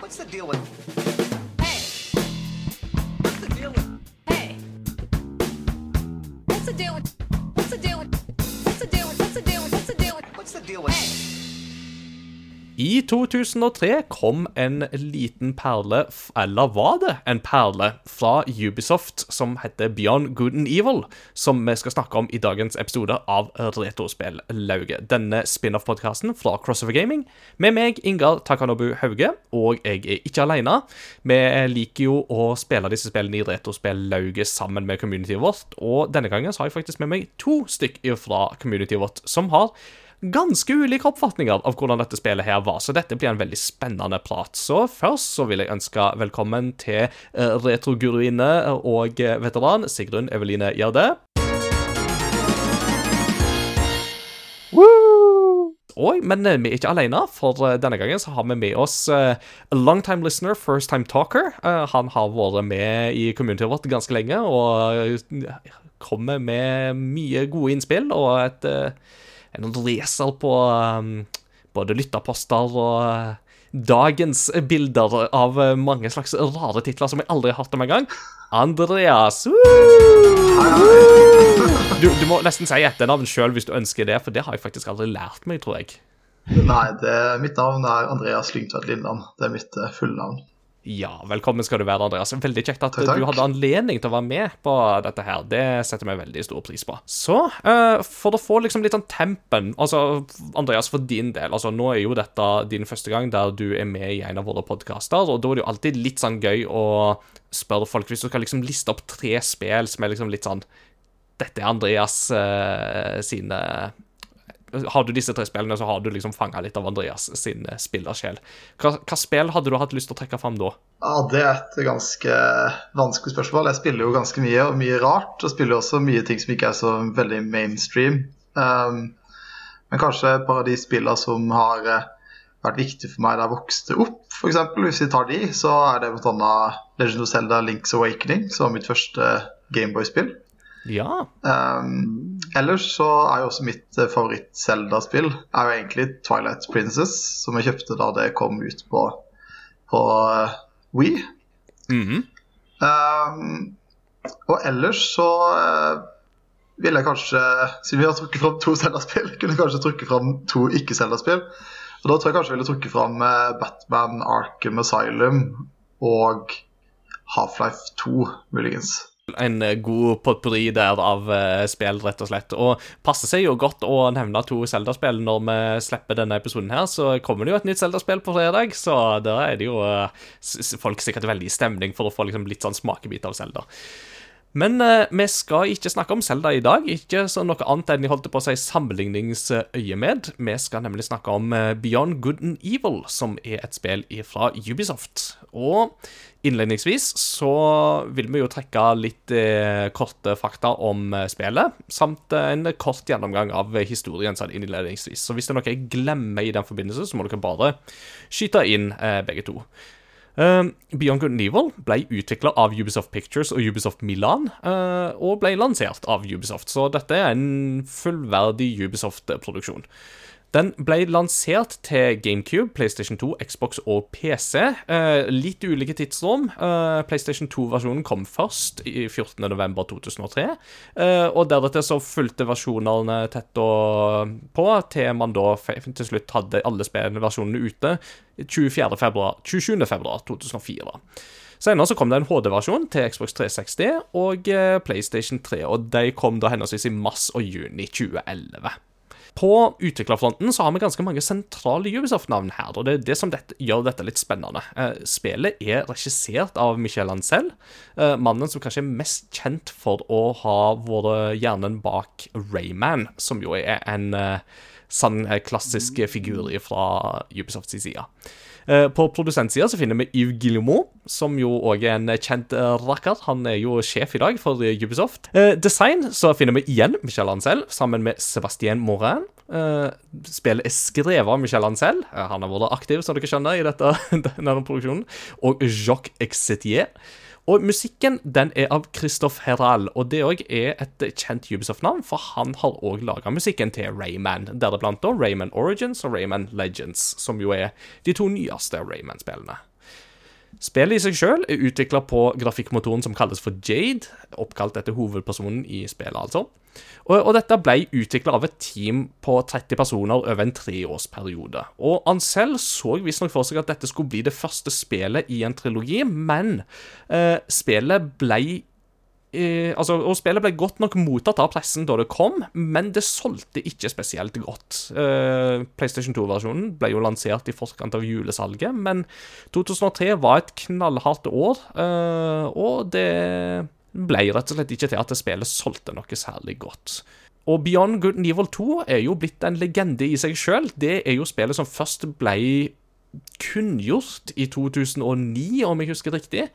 What's the deal with? Hey, what's the deal with? Hey. What's the deal with? I 2003 kom en liten perle, eller var det en perle, fra Ubisoft som heter Beyond Good and Evil, som vi skal snakke om i dagens episode av Retrospellauget. Denne spin-off-podkasten fra Crossover Gaming, med meg, Ingar Takanobu Hauge, og jeg er ikke alene. Vi liker jo å spille disse spillene i Retrospellauget sammen med communityet vårt, og denne gangen har jeg faktisk med meg to stykker fra communityet vårt som har ganske ulike oppfatninger av hvordan dette spillet her var, så dette blir en veldig spennende prat. Så først så vil jeg ønske velkommen til uh, retroguruine og eh, veteran Sigrun Eveline Gjerde. Oi, men eh, vi er ikke alene, for eh, denne gangen så har vi med oss uh, a long time listener, first time talker. Uh, han har vært med i communityet vårt ganske lenge og uh, kommer med mye gode innspill og et, eh, en leser på um, både lytterposter og eh, dagens bilder av eh, mange slags rare titler som jeg aldri har hørt om engang. Andreas! Du, du må nesten si etternavn sjøl hvis du ønsker det, for det har jeg faktisk aldri lært meg, tror jeg. Nei, det, mitt navn er Andreas Lyngtvedt Lindland. Det er mitt eh, fulle navn. Ja, velkommen skal du være, Andreas. Veldig kjekt at Takk, du hadde anledning til å være med på dette her. Det setter vi veldig stor pris på. Så, uh, for å få liksom litt sånn tempen Altså, Andreas, for din del, altså nå er jo dette din første gang der du er med i en av våre podkaster, og da er det jo alltid litt sånn gøy å spørre folk Hvis du skal liksom liste opp tre spill som er liksom litt sånn Dette er Andreas uh, sine har du disse tre spillene, så har du liksom fanga litt av Andreas sin eh, spillersjel. Hva, hva spill hadde du hatt lyst til å trekke fram da? Ja, Det er et ganske vanskelig spørsmål. Jeg spiller jo ganske mye, og mye rart. Og spiller også mye ting som ikke er så veldig mainstream. Um, men kanskje et par av de spillene som har eh, vært viktige for meg da jeg vokste opp, f.eks. Hvis vi tar de, så er det bl.a. Legend of Zelda Links Awakening, som var mitt første Gameboy-spill. Ja. Um, ellers så er jo også mitt eh, favoritt-Zelda-spill er jo egentlig Twilight Princess, som jeg kjøpte da det kom ut på, på eh, Wii. -hmm. Um, og ellers så uh, vil jeg kanskje, siden vi har trukket fram to Zelda-spill, kunne jeg kanskje trukke fram to ikke-Zelda-spill. Og da tror jeg kanskje jeg ville trukke fram eh, Batman Arkham Asylum og Half-Life 2, muligens. En eh, god potpurri der av eh, spill, rett og slett. Og passer seg jo godt å nevne to Zelda-spill når vi slipper denne episoden her. Så kommer det jo et nytt Zelda-spill på fredag, så der er det jo eh, folk sikkert veldig i stemning for å få liksom litt sånn smakebit av Zelda. Men eh, vi skal ikke snakke om Zelda i dag. Ikke så noe annet enn jeg holdt på å si sammenligningsøyemed. Vi skal nemlig snakke om eh, Beyond Good and Evil, som er et spill fra Ubisoft. Og innledningsvis så vil vi jo trekke litt eh, korte fakta om eh, spillet, samt eh, en kort gjennomgang av historien sånn innledningsvis. Så hvis det er noe jeg glemmer i den forbindelse, så må dere bare skyte inn eh, begge to. Uh, Beyond Good and Evil ble utvikla av Ubisoft Pictures og Ubisoft Milan, uh, og ble lansert av Ubisoft, så dette er en fullverdig Ubisoft-produksjon. Den ble lansert til GameCube, PlayStation 2, Xbox og PC. Eh, litt ulike tidsrom. Eh, PlayStation 2-versjonen kom først i 14.11.2003, Eh, og deretter så fulgte versjonene tett og på til man da til slutt hadde alle spillene versjonene ute 24. februar, 27. februar 2004. Senere så kom det en HD-versjon til Xbox 360 og eh, PlayStation 3, og de kom da henholdsvis i mars og juni 2011. På utviklerfronten så har vi ganske mange sentrale Ubisoft-navn her, og det er det som dette, gjør dette litt spennende. Eh, spillet er regissert av Michel Ancel, eh, mannen som kanskje er mest kjent for å ha vært hjernen bak Rayman, som jo er en eh, sann klassisk figur fra Ubisofts side. Eh, På produsentsida finner vi Yves Guillemot, som jo òg er en kjent eh, rakker. Han er jo sjef i dag for eh, Ubisoft. Design så finner vi igjen Michel Ancel sammen med Sebastien Morin. Spillet er skrevet av Michel Ancel. Han har vært aktiv, som dere skjønner, i dette, denne produksjonen. Og Jacques Exetier. Og musikken den er av Christoph Herald, og det òg er et kjent Ubisoft-navn, for han har òg laga musikken til Rayman, deriblant da Rayman Origins og Rayman Legends, som jo er de to nyeste Rayman-spillene. Spillet i seg sjøl er utvikla på grafikkmotoren som kalles for Jade, oppkalt etter hovedpersonen i spillet, altså. Og, og dette ble utvikla av et team på 30 personer over en treårsperiode. Og Ansel så visstnok for seg at dette skulle bli det første spillet i en trilogi, men eh, spillet ble eh, altså, og Spillet ble godt nok mottatt av pressen da det kom, men det solgte ikke spesielt godt. Eh, PlayStation 2-versjonen ble jo lansert i forkant av julesalget, men 2003 var et knallhardt år, eh, og det ble rett og slett ikke til at spillet solgte noe særlig godt. Og Beyond Good Nivel 2 er jo blitt en legende i seg sjøl. Det er jo spillet som først ble kunngjort i 2009, om jeg husker riktig.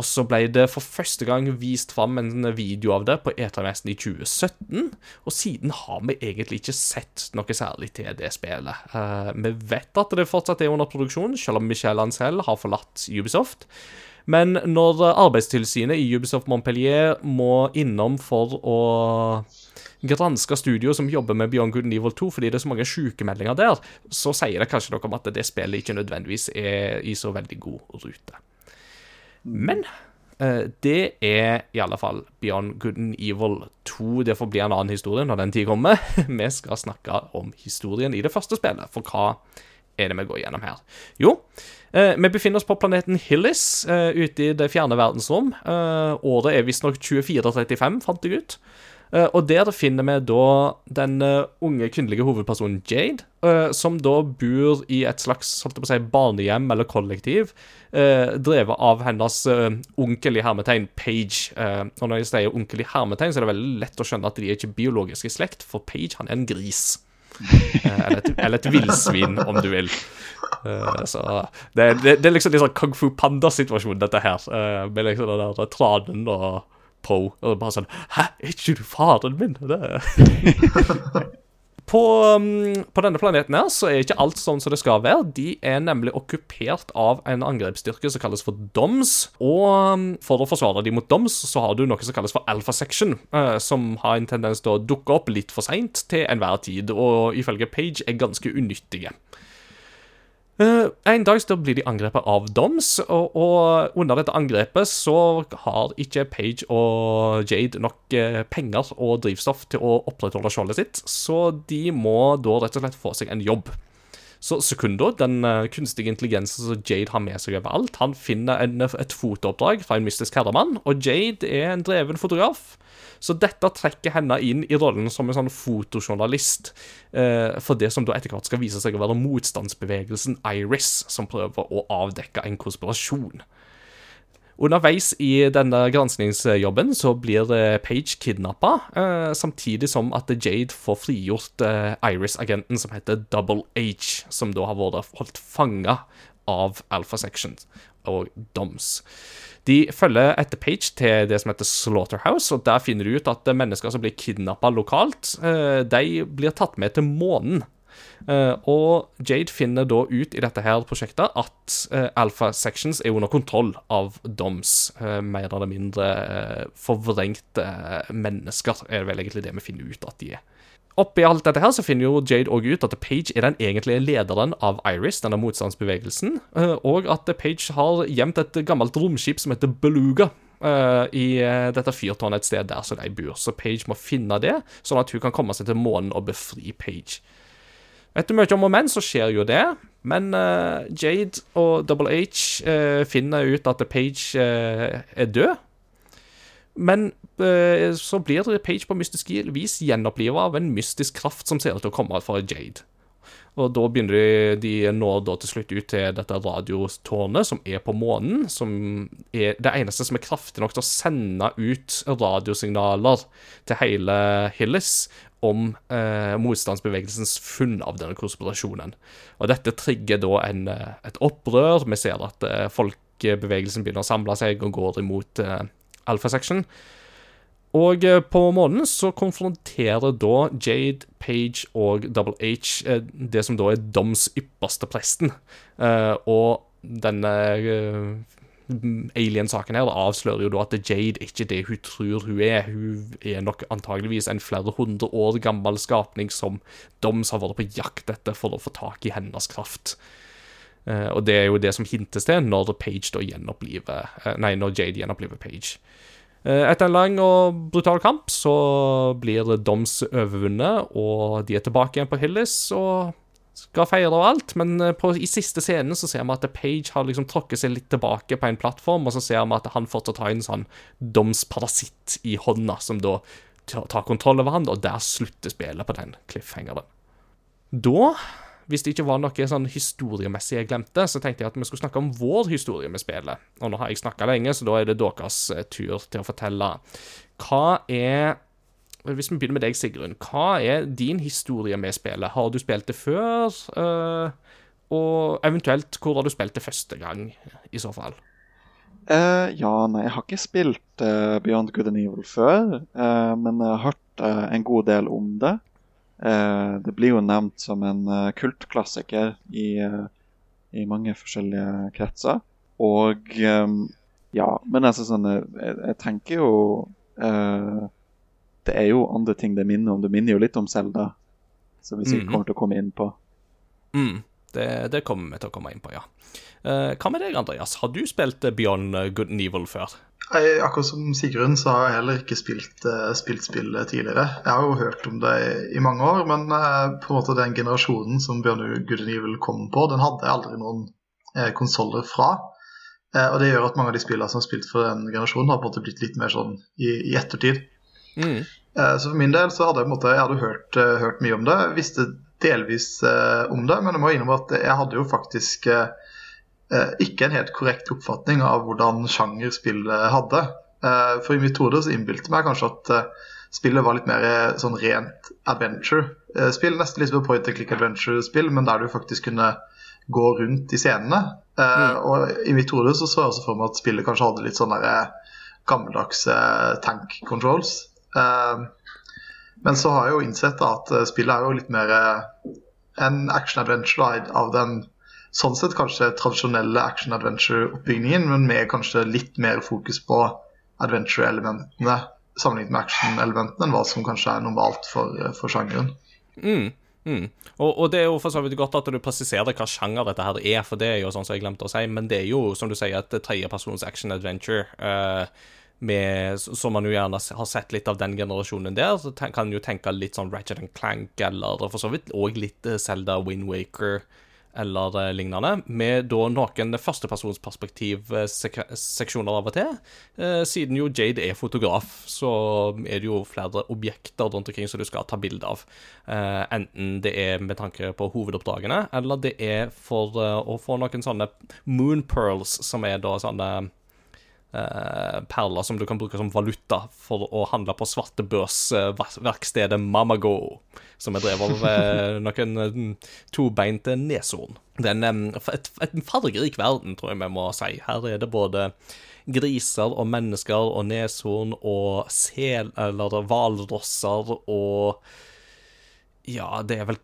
Og så ble det for første gang vist fram en video av det på E3-messen i 2017. Og siden har vi egentlig ikke sett noe særlig til det spillet. Uh, vi vet at det fortsatt er under produksjon, selv om Michel Ancel har forlatt Ubisoft. Men når Arbeidstilsynet i Ubisoft Montpellier må innom for å granske studio som jobber med Beyond Good and Evil 2 fordi det er så mange sykemeldinger der, så sier det kanskje noe om at det spillet ikke nødvendigvis er i så veldig god rute. Men eh, det er i alle fall Beyond Good and Evil 2. Det får bli en annen historie når den tid kommer. Vi skal snakke om historien i det første spillet, for hva er det vi går gjennom her? Jo, eh, vi befinner oss på planeten Hillis eh, ute i det fjerne verdensrom. Året er visstnok 2435, fant jeg ut. Eh, og der finner vi da den eh, unge kvinnelige hovedpersonen Jade, eh, som da bor i et slags si, barnehjem eller kollektiv, drevet av hennes onkel i hermetegn, Page. Og når jeg sier onkel i hermetegn, så er det veldig lett å skjønne at de er ikke biologisk i slekt, for Page han er en gris. Eller et, eller et villsvin, om du vil. Uh, så det, det, det er liksom litt sånn Kung Fu Panda-situasjon, dette her. Uh, med liksom den der tranen og Poe. Og bare sånn Hæ, er ikke du faren min? På, um, på denne planeten her så er ikke alt sånn som det skal være. De er nemlig okkupert av en angrepsstyrke som kalles for DOMS. Og um, for å forsvare de mot DOMS, så har du noe som kalles for Alpha Section, uh, som har en tendens til å dukke opp litt for seint til enhver tid, og ifølge Page er ganske unyttige. Eh, en dag så blir de angrepet av Doms, og, og under dette angrepet så har ikke Page og Jade nok eh, penger og drivstoff til å opprettholde skjoldet sitt, så de må da rett og slett få seg en jobb. Så Sekundo, den eh, kunstige intelligensen som Jade har med seg overalt, han finner en, et fotooppdrag fra en mystisk herremann, og Jade er en dreven fotograf. Så dette trekker henne inn i rollen som en sånn fotojournalist eh, for det som da etter hvert skal vise seg å være motstandsbevegelsen Iris, som prøver å avdekke en konspirasjon. Underveis i denne granskningsjobben så blir eh, Page kidnappa, eh, samtidig som at Jade får frigjort eh, Iris-agenten som heter Double H, som da har vært holdt fanga av Alpha Section og Doms. De følger etter Page til det som heter Slaughterhouse, og der finner de ut at mennesker som blir kidnappa lokalt, eh, de blir tatt med til månen. Eh, og Jade finner da ut i dette her prosjektet at eh, Alpha Sections er under kontroll av DOMS. mer eller mindre forvrengte mennesker, er det vel egentlig det vi finner ut at de er. Oppi alt dette her så finner jo Jade òg ut at Page er den egentlige lederen av Iris, denne motstandsbevegelsen, og at Page har gjemt et gammelt romskip som heter Beluga. I dette fyrtårnet et sted der som de bor. Så Page må finne det, sånn at hun kan komme seg til månen og befri Page. Etter mye om og men så skjer jo det, men Jade og Double H finner ut at Page er død. Men så blir Page på mystisk vis gjenoppliva av en mystisk kraft som ser ut til å komme fra Jade. Og da begynner de, de når da til slutt ut til dette radiotårnet som er på månen, som er det eneste som er kraftig nok til å sende ut radiosignaler til hele Hillis om eh, motstandsbevegelsens funn av denne konspirasjonen. Og dette trigger da en, et opprør. Vi ser at eh, folkebevegelsen begynner å samle seg og går imot eh, Alpha Section. Og eh, på månen så konfronterer da Jade, Page og Double H eh, det som da er Doms ypperste presten. Eh, og denne alien-saken her avslører jo da at Jade er ikke det hun tror hun er. Hun er nok antageligvis en flere hundre år gammel skapning som Doms har vært på jakt etter for å få tak i hennes kraft. Eh, og det er jo det som hintes til når Page da gjenoppliver eh, Nei, når Jade gjenoppliver Page. Eh, Etter en lang og brutal kamp så blir Doms overvunnet, og de er tilbake igjen på Hillis og skal feire og alt, men på, i siste scenen så ser vi at Page har liksom tråkket seg litt tilbake på en plattform, og så ser vi at han fortsatt har en sånn Doms parasitt i hånda, som da tar kontroll over han, og der slutter spillet på den cliffhangeren. Da hvis det ikke var noe sånn historiemessig jeg glemte, så tenkte jeg at vi skulle snakke om vår historie med spillet. Og nå har jeg snakka lenge, så da er det deres eh, tur til å fortelle. Hva er Hvis vi begynner med deg, Sigrun. Hva er din historie med spillet? Har du spilt det før? Eh, og eventuelt, hvor har du spilt det første gang, i så fall? Uh, ja, nei, jeg har ikke spilt uh, Beyond Good and Evil før, uh, men jeg har hørt en god del om det. Eh, det blir jo nevnt som en eh, kultklassiker i, eh, i mange forskjellige kretser. Og ja, men altså sånn Jeg, jeg tenker jo uh, Det er jo andre ting det minner om. Det minner jo litt om Zelda, som vi sikkert Mhm. kommer til å komme inn på. Mm, det, det kommer vi til å komme inn på, ja. Uh, hva med deg, Andreas? Har du spilt Beyond Good and Evil før? Jeg, akkurat som Sigrun så har jeg heller ikke spilt, uh, spilt spill tidligere. Jeg har jo hørt om det i, i mange år, men eh, på en måte den generasjonen som Bjørn Evil kom på, den hadde jeg aldri noen uh, konsoller fra. Eh, og det gjør at mange av de spillene som har spilt for den generasjonen, har på en måte blitt litt mer sånn i, i ettertid. Mm. Eh, Så for min del så hadde jeg måte Jeg hadde hørt, eh, hørt mye om det. Visste delvis eh, om det, men jeg må innrømme at jeg hadde jo faktisk eh, eh, ikke en helt korrekt oppfatning av hvordan sjanger spillet hadde. Eh, for i mitt hode så innbilte meg kanskje at eh, spillet var litt mer eh, sånn rent adventure-spill. Nesten litt som point and click adventure-spill, men der du faktisk kunne gå rundt i scenene. Mm. Og i mitt hode så så jeg også for meg at spillet kanskje hadde litt sånn gammeldagse gammeldags eh, tank controls. Eh, men så har jeg jo innsett at eh, spillet er jo litt mer eh, en action-adventure da, av den sånn sett kanskje tradisjonelle action-adventure-oppbyggingen, men med kanskje litt mer fokus på adventure-elementene sammenlignet med action-elementene enn hva som kanskje er normalt for, eh, for sjangeren. Mm. Mm. Og, og det er jo for så vidt godt at du presiserer hva sjanger dette her er, for det er jo sånn som jeg glemte å si, men det er jo, som du sier, et tredjepersons action adventure. Uh, med, som man jo gjerne har sett litt av den generasjonen der, så kan man jo tenke litt sånn Ratchet and Clank, eller for så vidt òg litt Selda Zelda Wind Waker, eller eh, lignende, med da noen førstepersonsperspektiv-seksjoner av og til. Eh, siden jo Jade er fotograf, så er det jo flere objekter rundt omkring som du skal ta bilde av. Eh, enten det er med tanke på hovedoppdragene, eller det er for å få noen sånne moon pearls, som er da sånne perler som du kan bruke som valuta for å handle på svartebørsverkstedet Mamago, som er drevet av eh, noen eh, tobeinte neshorn. Det er en, eh, et, et fargerik verden, tror jeg vi må si. Her er det både griser og mennesker og neshorn og sel, eller hvalrosser og Ja, det er vel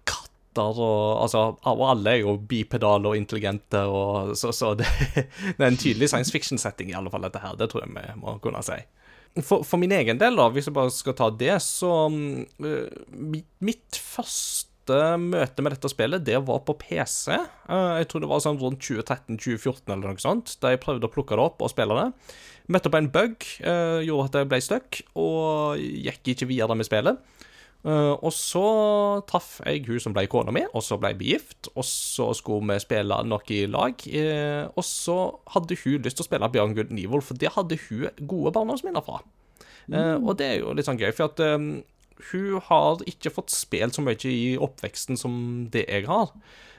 katter og Altså, alle er jo bipedale og intelligente, og så, så det, det er en tydelig science fiction-setting, i alle fall, dette her. Det tror jeg vi må kunne si. For, for min egen del, da, hvis jeg bare skal ta det, så uh, mitt, første møte med dette spillet, det var på PC. Uh, jeg tror det var sånn rundt 2013-2014 eller noe sånt, da jeg prøvde å plukke det opp og spille det. Møtte på en bug, uh, gjorde at jeg ble stuck, og gikk ikke videre med spillet. Uh, og så traff jeg hun som ble kona mi, og så ble vi gift. Og så skulle vi spille noe i lag. Uh, og så hadde hun lyst til å spille Bjørn Good Nivold, for det hadde hun gode barndomsminner fra. Uh, og det er jo litt sånn gøy, for at um, hun har ikke fått spilt så mye i oppveksten som det jeg har.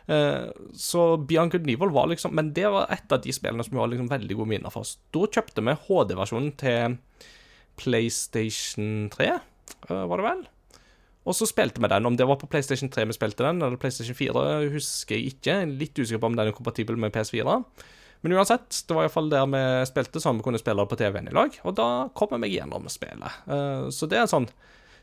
Så Bjørn Good Nivold var liksom Men det var et av de spillene som hun har liksom veldig gode minner fra. Da kjøpte vi HD-versjonen til PlayStation 3, uh, var det vel? Og så spilte vi den. Om det var på PlayStation 3 vi spilte den, eller PlayStation 4, husker jeg ikke. Litt usikker på om den er kompatibel med PS4. Men uansett, det var iallfall der vi spilte, så vi kunne spille det på TV-en i lag. Og da kom jeg meg gjennom spillet. Uh, så det er sånn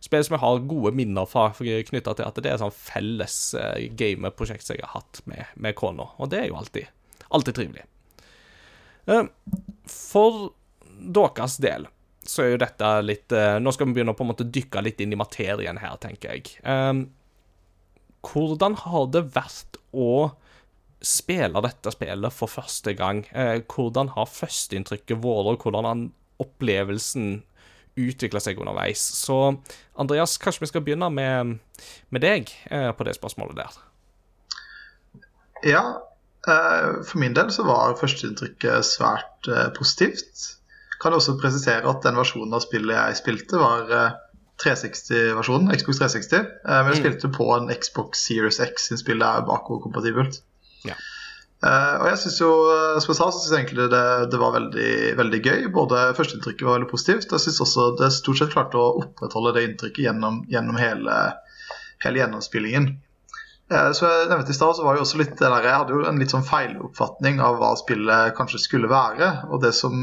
spill som jeg har gode minner fra knytta til at det er sånn felles uh, gameprosjekt som jeg har hatt med, med kona. Og det er jo alltid, alltid trivelig. Eh, For deres del så er jo dette litt uh, Nå skal vi begynne å på en måte dykke litt inn i materien her, tenker jeg. Um, hvordan har det vært å spille dette spillet for første gang? Uh, hvordan har førsteinntrykket vært, og hvordan har opplevelsen utvikla seg underveis? Så Andreas, kanskje vi skal begynne med, med deg uh, på det spørsmålet der. Ja, for min del så var førsteinntrykket svært positivt. Kan også presisere at den versjonen av spillet jeg spilte, var eh, 360-versjonen, Xbox 360. Eh, men jeg spilte på en Xbox Series X sin spill er bakoverkompatibelt. Ja. Uh, og jeg synes jo, eh, som jeg sa, så synes jeg egentlig det, det var veldig, veldig gøy. Både førsteinntrykket var veldig positivt, jeg synes også det stort sett klarte å opprettholde det inntrykket gjennom, gjennom hele, hele gjennomspillingen. Uh, Så jeg nevnte i stad, så var jo også litt det der, Jeg hadde jo en litt sånn feiloppfatning av hva spillet kanskje skulle være. Og det som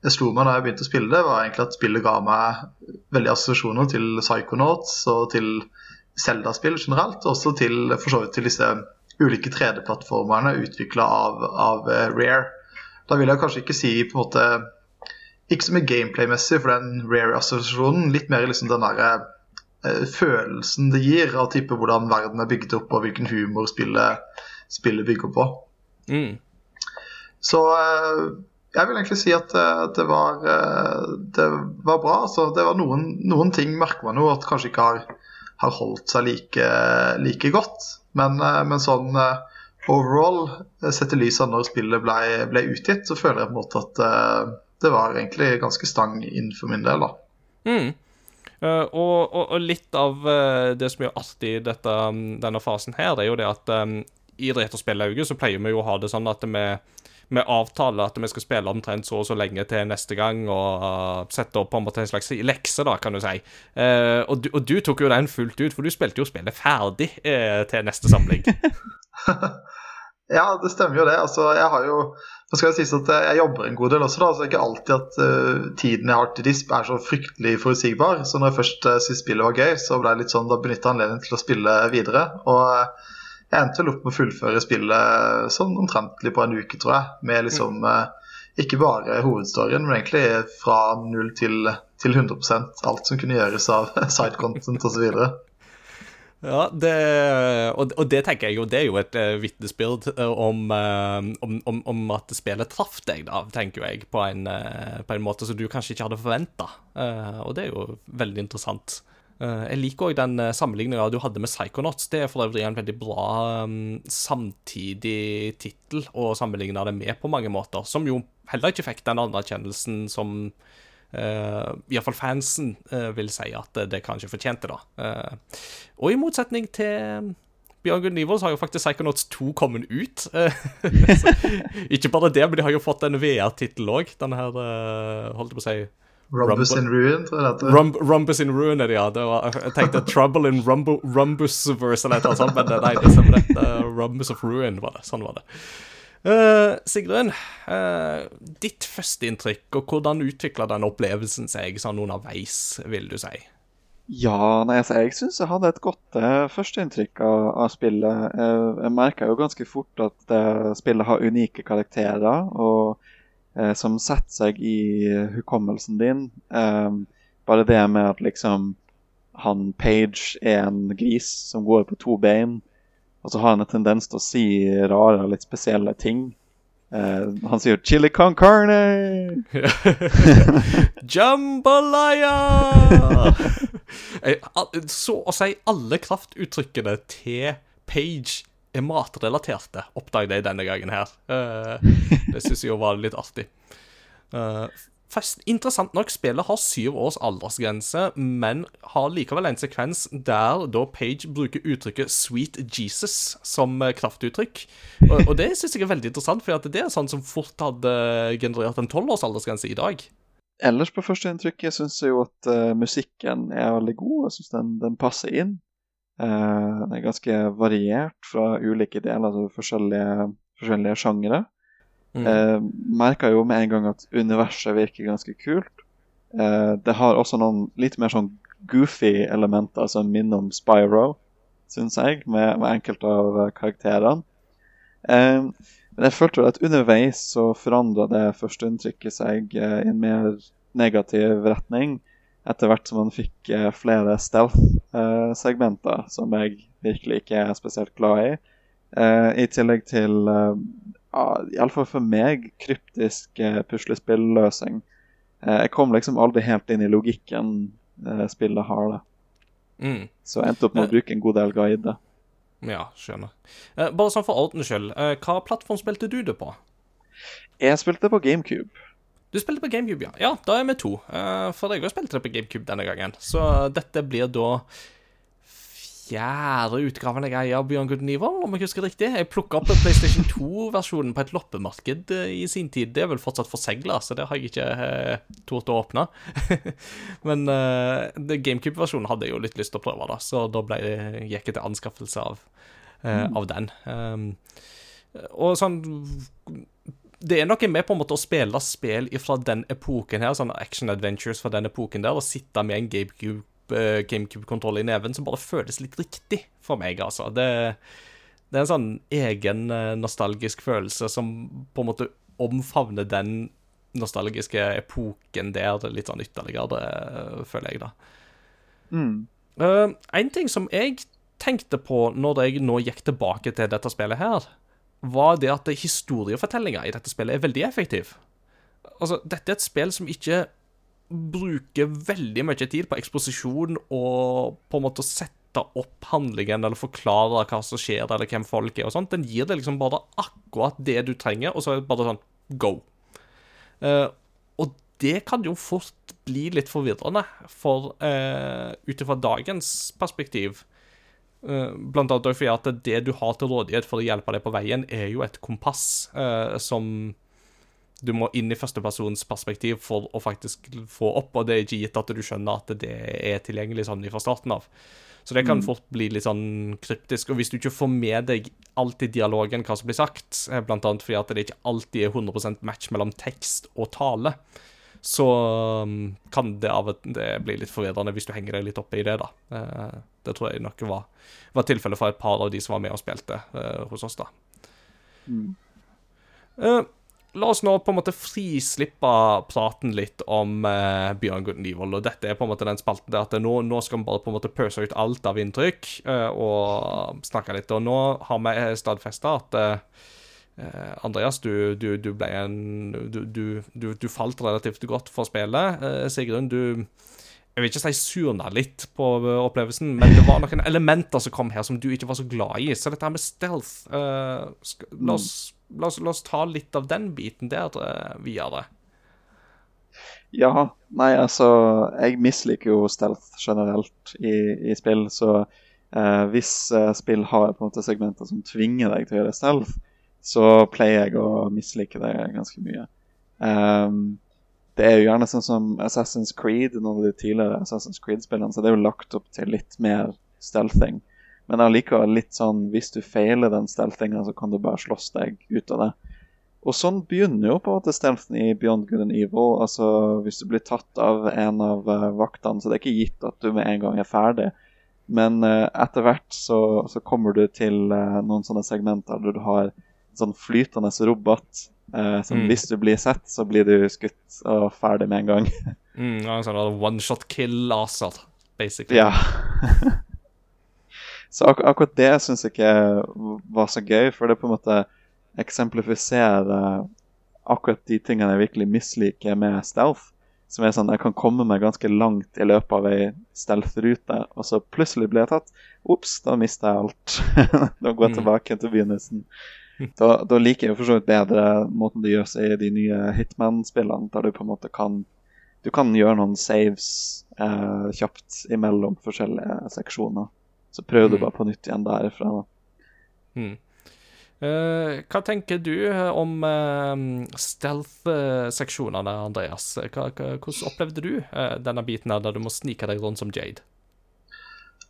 det slo meg da jeg begynte å spille det, var egentlig at spillet ga meg veldig assosiasjoner til Psychonauts og til Zelda-spill generelt. Og også til, for så vidt til disse ulike 3D-plattformene utvikla av, av eh, Rare. Da vil jeg kanskje ikke si på en måte Ikke så mye gameplay-messig for den Rare-assosiasjonen. Litt mer liksom den derre eh, følelsen det gir av type hvordan verden er bygget opp, og hvilken humor spillet, spillet bygger på. Mm. Så eh, jeg vil egentlig si at eh, det var, eh, det var bra. Altså, det var noen, noen ting merker man jo at kanskje ikke har, har holdt seg like, like godt. Men, eh, men sånn overall, sett i lys av når spillet ble, ble utgitt, så føler jeg på en måte at det var egentlig ganske stang inn for min del. da. Mm. Uh, og, og, og litt av uh, det som er artig i dette, um, denne fasen her, det er jo det at um, i Retrospellauget så pleier vi jo å ha det sånn at vi, vi avtaler at vi skal spille omtrent så og så lenge til neste gang, og uh, sette opp på en måte en slags lekse, da, kan du si. Uh, og, du, og du tok jo den fullt ut, for du spilte jo spillet ferdig uh, til neste samling. Ja, det stemmer jo det. Altså, jeg har jo nå skal det sies at jeg jobber en god del også, da, så det er ikke alltid at eh, tiden jeg har til disp er så fryktelig forutsigbar. Så når jeg først uh, syntes spillet var gøy, så ble jeg litt sånn, da benytta jeg anledningen til å spille videre. Og jeg endte vel opp med å fullføre spillet sånn omtrentlig på en uke, tror jeg. Med liksom eh, ikke bare hovedstoryen, men egentlig fra null til, til 100% alt som kunne gjøres av sidecontent osv. Ja, det, og, og det tenker jeg jo, det er jo et uh, vitnesbyrd eh, om, eh, om, om, om at spillet traff deg, da, tenker jeg, på en, uh, på en måte som du kanskje ikke hadde forventa. og det er jo veldig interessant. Eh, jeg liker òg den uh, sammenligninga du hadde med Psychonauts. Det er for øvrig en veldig bra um, samtidig tittel å sammenligne det med på mange måter, som jo heller ikke fikk den anerkjennelsen som uh, iallfall fansen uh, vil si at det kanskje fortjente, da. Uh, og i motsetning til Bjørn Gunn så har jo faktisk Psychonauts 2 kommet ut. Ikke bare det, men de har jo fått en VR-tittel òg. Den her, uh, holdt jeg på å si Rumbus Rumble- in Ruin, tror jeg det heter. Rum, Rumbus in Ruin er det, ja. Det var, jeg tenkte Trouble in Rumbu, Rumbusverse eller noe sånt, men det- nei, det stemmer det. Uh, Rumbus of Ruin var det. Sånn var det. Uh, Sigrun, uh, ditt førsteinntrykk, og hvordan utvikla den opplevelsen seg sånn underveis, vil du si? Ja, nei, altså, jeg syns jeg hadde et godt uh, førsteinntrykk av, av spillet. Jeg, jeg merka jo ganske fort at spillet har unike karakterer, og eh, som setter seg i hukommelsen din. Eh, bare det med at liksom han Page er en gris som går på to bein, og så har han en tendens til å si rare, og litt spesielle ting. Eh, han sier 'chili con carne'! Jambalaya! Jeg- Så å si alle kraftuttrykkene til Page er matrelaterte, oppdaget jeg denne gangen her. Eh, det syns jeg jo var litt artig. Eh, Først, interessant nok, spillet har syv års aldersgrense, men har likevel en sekvens der da Page bruker uttrykket 'sweet Jesus' som eh, kraftuttrykk. Og, og det syns jeg er veldig interessant, for det er sånn som fort hadde generert en tolv års aldersgrense i dag. Ellers på førsteinntrykket syns jeg jo at uh, musikken er veldig god. Jeg syns den, den passer inn. Eh, den er ganske variert fra ulike deler, altså forskjellige, forskjellige sjangere. Mm. Uh, Merka jo med en gang at universet virker ganske kult. Eh, det har også noen litt mer sånn goofy elementer som minner om Spyro, syns jeg, med, med enkelte av eh, karakterene. Eh, Men jeg følte at underveis så forandra det førsteinntrykket seg eh, i en mer negativ retning. Etter hvert som man fikk eh, flere stealth-segmenter, som jeg virkelig ikke er spesielt glad i. Eh, I tillegg til, uh, ja, iallfall for meg, kryptisk. Eh, jeg kom liksom aldri helt inn i logikken eh, spillet har, da. Mm. Så jeg endte opp med å bruke en god del guider. Ja, skjønner. Eh, bare sånn for ordens skyld, eh, hva plattform spilte du det på? Jeg spilte på GameCube. Du spilte på GameCube, ja. Ja, da er vi to. Eh, for jeg òg spilte det på GameCube denne gangen. Så dette blir da fjerde utgaven jeg eier av Beyond Good om jeg husker riktig. Jeg plukka opp PlayStation 2-versjonen på et loppemarked eh, i sin tid. Det er vel fortsatt forsegla, så det har jeg ikke eh, tort å åpne. Men eh, GameCube-versjonen hadde jeg jo litt lyst til å prøve, da, så da ble, gikk jeg til anskaffelse av, eh, av den. Um, og sånn det er noe med på en måte å spille spill fra den epoken her, sånn action adventures fra den epoken der, og sitte med en GameCube eh, GameCube-kontroll i neven som bare føles litt riktig for meg, altså. Det, det er en sånn egen eh, nostalgisk følelse som på en måte omfavner den nostalgiske epoken der litt sånn ytterligere, det føler jeg, da. Mm. Uh, en ting som jeg tenkte på når jeg nå gikk tilbake til dette spillet her, var det at historiefortellinga i dette spillet er veldig effektiv. Altså, dette er et spill som ikke bruker veldig mye tid på eksposisjon og på en måte sette opp handlingen eller forklare hva som skjer, eller hvem folk er og sånt. Den gir deg liksom bare akkurat det du trenger, og så er det bare sånn go. Uh, og det kan jo fort bli litt forvirrende, for uh, ut ifra dagens perspektiv Blant annet fordi at det du har til rådighet for å hjelpe deg på veien, er jo et kompass eh, som du må inn i førstepersons perspektiv for å faktisk få opp, og det er ikke gitt at du skjønner at det er tilgjengelig sånn fra starten av. Så det kan fort bli litt sånn kryptisk. Og hvis du ikke får med deg alt i dialogen hva som blir sagt, eh, blant annet fordi at det ikke alltid er 100% match mellom tekst og tale, så um, kan det av og til bli litt forvirrende hvis du henger deg litt oppe i det, da. Eh, det tror jeg nok var, var tilfellet for et par av de som var med og spilte eh, hos oss, da. Mm. La oss nå på en måte frislippe praten litt om eh, Bjørn Good Evil. Og dette er på en måte den spalten der at nå, nå skal vi bare på en måte pøse ut alt av inntrykk eh, og snakke litt. Og nå har vi stadfesta at eh, eh, Andreas, du, du, du ble en du, du, falt relativt godt for spillet. Eh, Sigrun, du jeg vil ikke si surna litt på eh, opplevelsen, men det var noen elementer som kom her som du ikke var så glad i. Så dette her med stealth uh, la, oss, la, oss, la oss ta litt av den biten der uh, videre. Ja, nei, altså Jeg misliker jo stealth generelt i, i spill, så uh, hvis eh, spill har på en måte segmenter som tvinger deg til å gjøre stealth, så pleier jeg å mislike det ganske mye. Um, det er jo gjerne sånn som Assassin's Creed, noen av de tidligere Assassin's Creed-spillene, så det er jo lagt opp til litt mer stealthing. Men allikevel litt sånn hvis du feiler den stealthinga, så kan du bare slåss deg ut av det. Og sånn begynner jo på en måte stealthen i Beyond Good and Evil. Altså hvis du blir tatt av en av eh, vaktene, så det er ikke gitt at du med en gang er ferdig. Men uh, etter hvert så, så kommer du til uh, noen sånne segmenter der du har sånn flytende robot. eh, som Mm. hvis du blir sett, så blir du skutt og ferdig med en gang. Mm, en sånn one shot kill-laser, basically. Ja. så ak akkurat det syns jeg ikke var så gøy, for det på en måte eksemplifiserer akkurat de tingene jeg virkelig misliker med stealth. Som er sånn jeg kan komme meg ganske langt i løpet av ei stealth-rute, og så plutselig blir jeg tatt. Ops, da mister jeg alt. da går jeg Mm. tilbake til begynnelsen. Da, da liker jeg jo for så vidt bedre måten det gjøres i de nye Hitman-spillene, der du på en måte kan du kan gjøre noen saves eh, kjapt imellom forskjellige seksjoner. Så prøv du Mm. bare på nytt igjen derifra. Da. Mm. Uh, hva tenker du om uh, stealth-seksjonene, Andreas? Hva, hvordan opplevde du uh, denne biten her der du må snike deg rundt som Jade?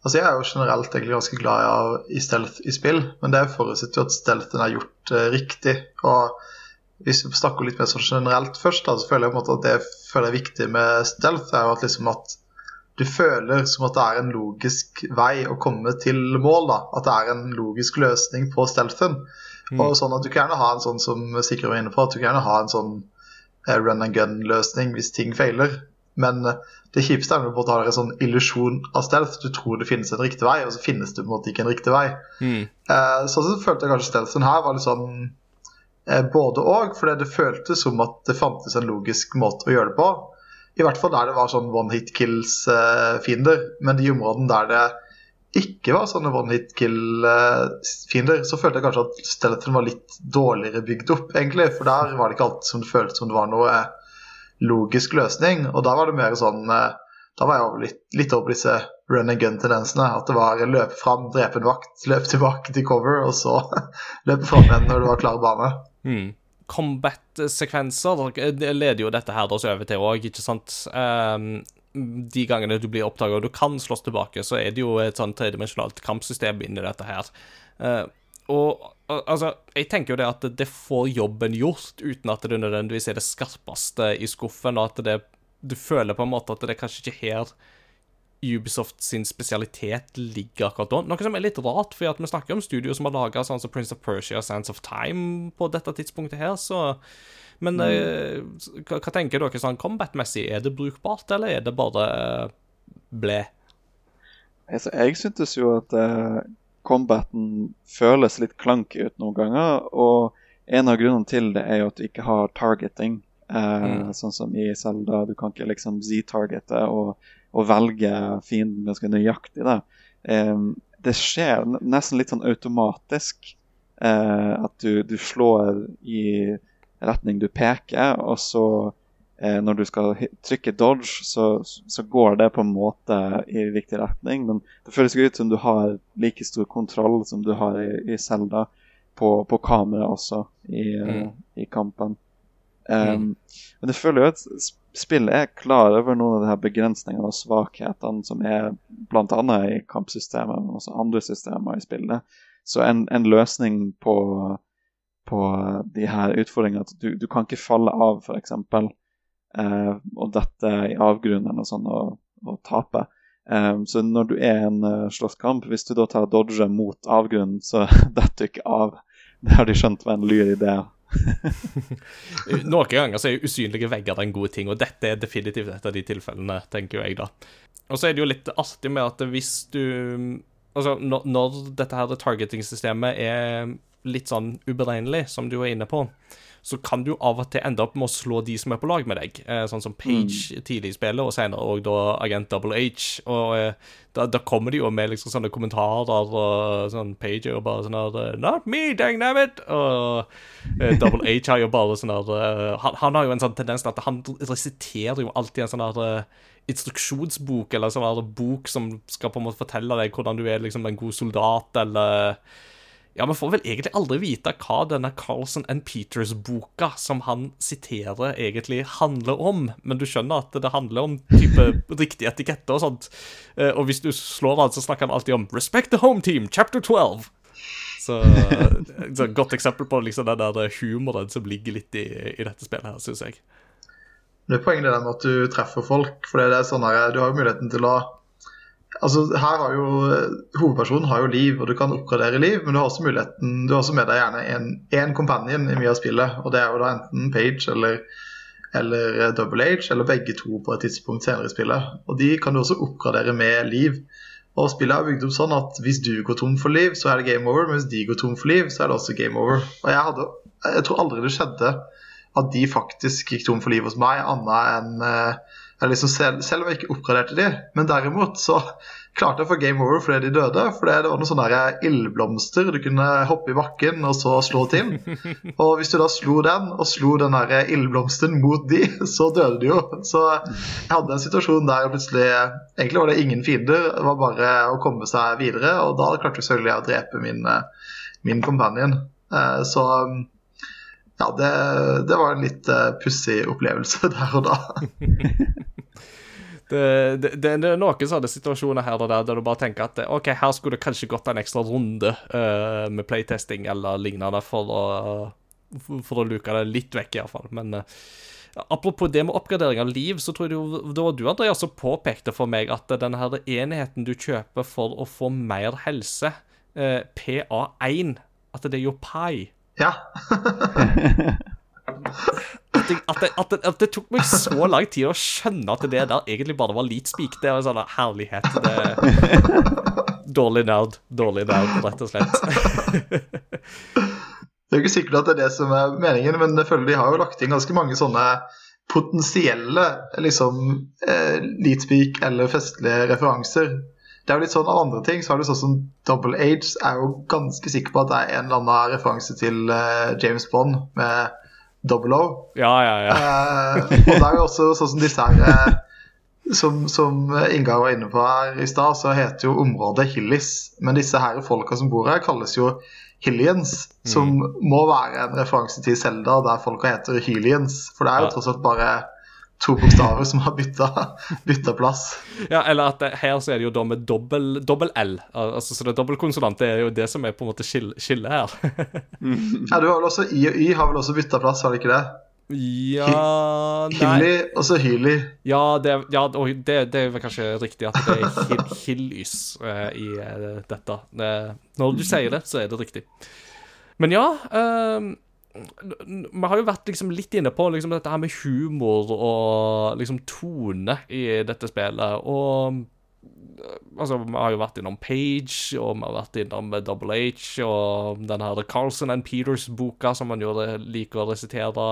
Altså Jeg er jo generelt egentlig ganske glad i, i stealth i spill, men det forutsetter jo at stealthen er gjort eh, riktig. Og hvis vi snakker litt mer sånn generelt først, da, så føler jeg på en måte at det føler er viktig med stealth, er jo at liksom at du føler som at det er en logisk vei å komme til mål. da, At det er en logisk løsning på stealthen. Og sånn at Du kan gjerne ha en sånn som Sikre var inne på, at du kan gjerne ha en sånn eh, run and gun-løsning hvis ting feiler. Men eh, det kjipeste er når du på en måte har en sånn illusjon av stealth. Du tror det finnes en riktig vei, og så finnes det på en måte ikke en riktig vei. Mm. Eh, så, så følte jeg kanskje stealthen her var litt sånn eh, både og, fordi det føltes som at det fantes en logisk måte å gjøre det på. I hvert fall der det var sånn one hit kills-fiender. Men de områdene der det ikke var sånne one hit kill-fiender, så følte jeg kanskje at stealthen var litt dårligere bygd opp, egentlig. For der var det ikke alltid som det føltes som det var noe logisk løsning. Og da var det mer sånn eh, Da var jeg over litt, litt over disse run and gun-tendensene. At det var løpe fram, drepe en vakt, løpe tilbake til cover, og så løpe fram igjen når det var klar bane. Mm. Combat-sekvenser det leder jo dette her også over til òg, ikke sant. Um, de gangene du blir oppdaga og du kan slåss tilbake, så er det jo et sånn tredimensjonalt kampsystem inni dette her. Uh, og altså, jeg tenker jo det at det får jobben gjort, uten at det nødvendigvis er det skarpeste i skuffen, og at det, du føler på en måte at det er kanskje ikke her Ubisoft sin spesialitet ligger akkurat nå. Noe som er litt rart, for vi snakker om studio som har laga sånn som Prince of Persia og Sands of Time på dette tidspunktet her, så Men eh, hva, hva tenker dere sånn combat-messig? Er det brukbart, eller er det bare eh, ble? Altså, jeg syntes jo at eh, combaten føles litt clunky ut noen ganger. Og en av grunnene til det er jo at du ikke har targeting. Eh, Sånn som i Zelda. Du kan ikke liksom Z-targete og, og velge fienden ganske nøyaktig. da. Eh, det skjer nesten litt sånn automatisk eh, at du, du slår i retning du peker, og så når du skal trykke dodge, så, så går det på en måte i riktig retning. Men det føles ikke ut som du har like stor kontroll som du har i, i Zelda på, på kamera også i, eh, Mm. i kampen. Um, Men det føler jo at spillet er klar over noen av de her begrensningene og svakhetene som er bl.a. i kampsystemet, men også andre systemer i spillet. Så en, en løsning på, på de her utfordringene at du, du kan ikke falle av, f.eks. Uh, og dette i avgrunnen og sånn og, og tape. Um, så når du er i en uh, slåsskamp, hvis du da tar dodge mot avgrunnen, så detter du ikke av. Det har de skjønt var en lur idé. Noen ganger så er usynlige vegger en god ting, og dette er definitivt et av de tilfellene, tenker jeg, da. Og så er det jo litt artig med at hvis du Altså, når, dette her targeting-systemet er litt sånn uberegnelig, som du er inne på, så kan du av og til ende opp med å slå de som er på lag med deg. Eh, sånn som Page tidlig i spillet, og senere òg da Agent Double H. Og eh, da, da kommer de jo med liksom sånne kommentarer, og sånn Page er jo bare sånn her Not me, dang nabbit! Og eh, Double H har jo bare sånn her eh, han, han har jo en sånn tendens til at han resiterer jo alltid en sånn her eh, instruksjonsbok, eller sånn her bok som skal på en måte fortelle deg hvordan du er liksom en god soldat, eller ja, Vi får vel egentlig aldri vite hva denne Carlson and Peters-boka som han siterer, egentlig handler om, men du skjønner at det handler om type riktige etiketter og sånt. Eh, Og hvis du slår av, så snakker han alltid om 'Respect the home team, chapter 12'. Så, så et Godt eksempel på liksom den der humoren som ligger litt i, i dette spillet her, syns jeg. Det er poenget det med at du treffer folk. For det er sånn her, du har jo muligheten til å Altså, her har jo Hovedpersonen har jo liv, og du kan oppgradere liv, men du har også muligheten Du har også med deg gjerne en companion i mye av spillet, og det er jo da enten Page eller, eller eh, Double H, eller begge to på et tidspunkt senere i spillet. Og de kan du også oppgradere med liv. Og spillet er bygd opp sånn at hvis du går tom for liv, så er det game over, men hvis de går tom for liv, så er det også game over. Og jeg, hadde, jeg tror aldri det skjedde at de faktisk gikk tom for liv hos meg, annet enn eller liksom selv, selv om jeg ikke oppgraderte de, men derimot så klarte jeg å få game over fordi de døde. For det var noen sånne ildblomster du kunne hoppe i bakken og så slå til. Og hvis du da slo den, og slo den der ildblomsten mot de, så døde de jo. Så jeg hadde en situasjon der plutselig Egentlig var det ingen fiender, det var bare å komme seg videre. Og da klarte selvfølgelig jeg å drepe min, eh, min companion. Eh, Så ja, det, det var en litt uh, pussig opplevelse der og da. Det, det, det, er noen sånne situasjoner her og der der du bare tenker at OK, her skulle det kanskje gått en ekstra runde uh, med playtesting eller lignende for å, for å luke det litt vekk, iallfall. Men uh, Apropos det med oppgradering av liv, så tror jeg det det var du, Andreas, som påpekte for meg at denne her enheten du kjøper for å få mer helse, eh, PA1, at det er jo pi. Ja. At, jeg, at, det, at, det, at det tok meg så lang tid å skjønne at det der egentlig bare var litspik. Det var en sånn herlighet. Det, dårlig nerd. Dårlig nerd, rett og slett. Det er jo ikke sikkert at det er det som er meningen, men jeg føler de har jo lagt inn ganske mange sånne potensielle liksom eh, leadspeak eller festlige referanser. Det er jo litt sånn av andre ting, så har du sånn som Double Age er jo ganske sikker på at det er en eller annen referanse til uh, James Bond med Double O. Ja, ja, ja. Uh, og det er jo også sånn som disse her eh, som, som Ingar var inne på her i stad, så heter jo området Hillis. Men disse her folka som bor her, kalles jo Hillians, som må være en referanse til Zelda, der folka heter Hylians. For det er jo tross alt bare to bokstaver som har bytta, plass. ja eller at det, her så er det jo da med dobbel, dobbel L. Altså, så det er dobbeltkonsonant. Det er jo det som er på en måte skillet skille her. Ja, du har vel også I og Y har vel også bytta plass, har de ikke det? ja Nei. Hilly og så Hyli. Ja, det, ja det, det er vel kanskje riktig at det er hil, Hillys uh, i uh, dette. Det, når du sier det, så er det riktig. Men ja n- Vi har jo vært liksom litt inne på liksom dette her med humor og liksom tone i dette spillet. Og eh, altså, vi har jo vært innom Page, og vi har vært innom Double H, og den her Carlson and Peters-boka som man jo liker å resitere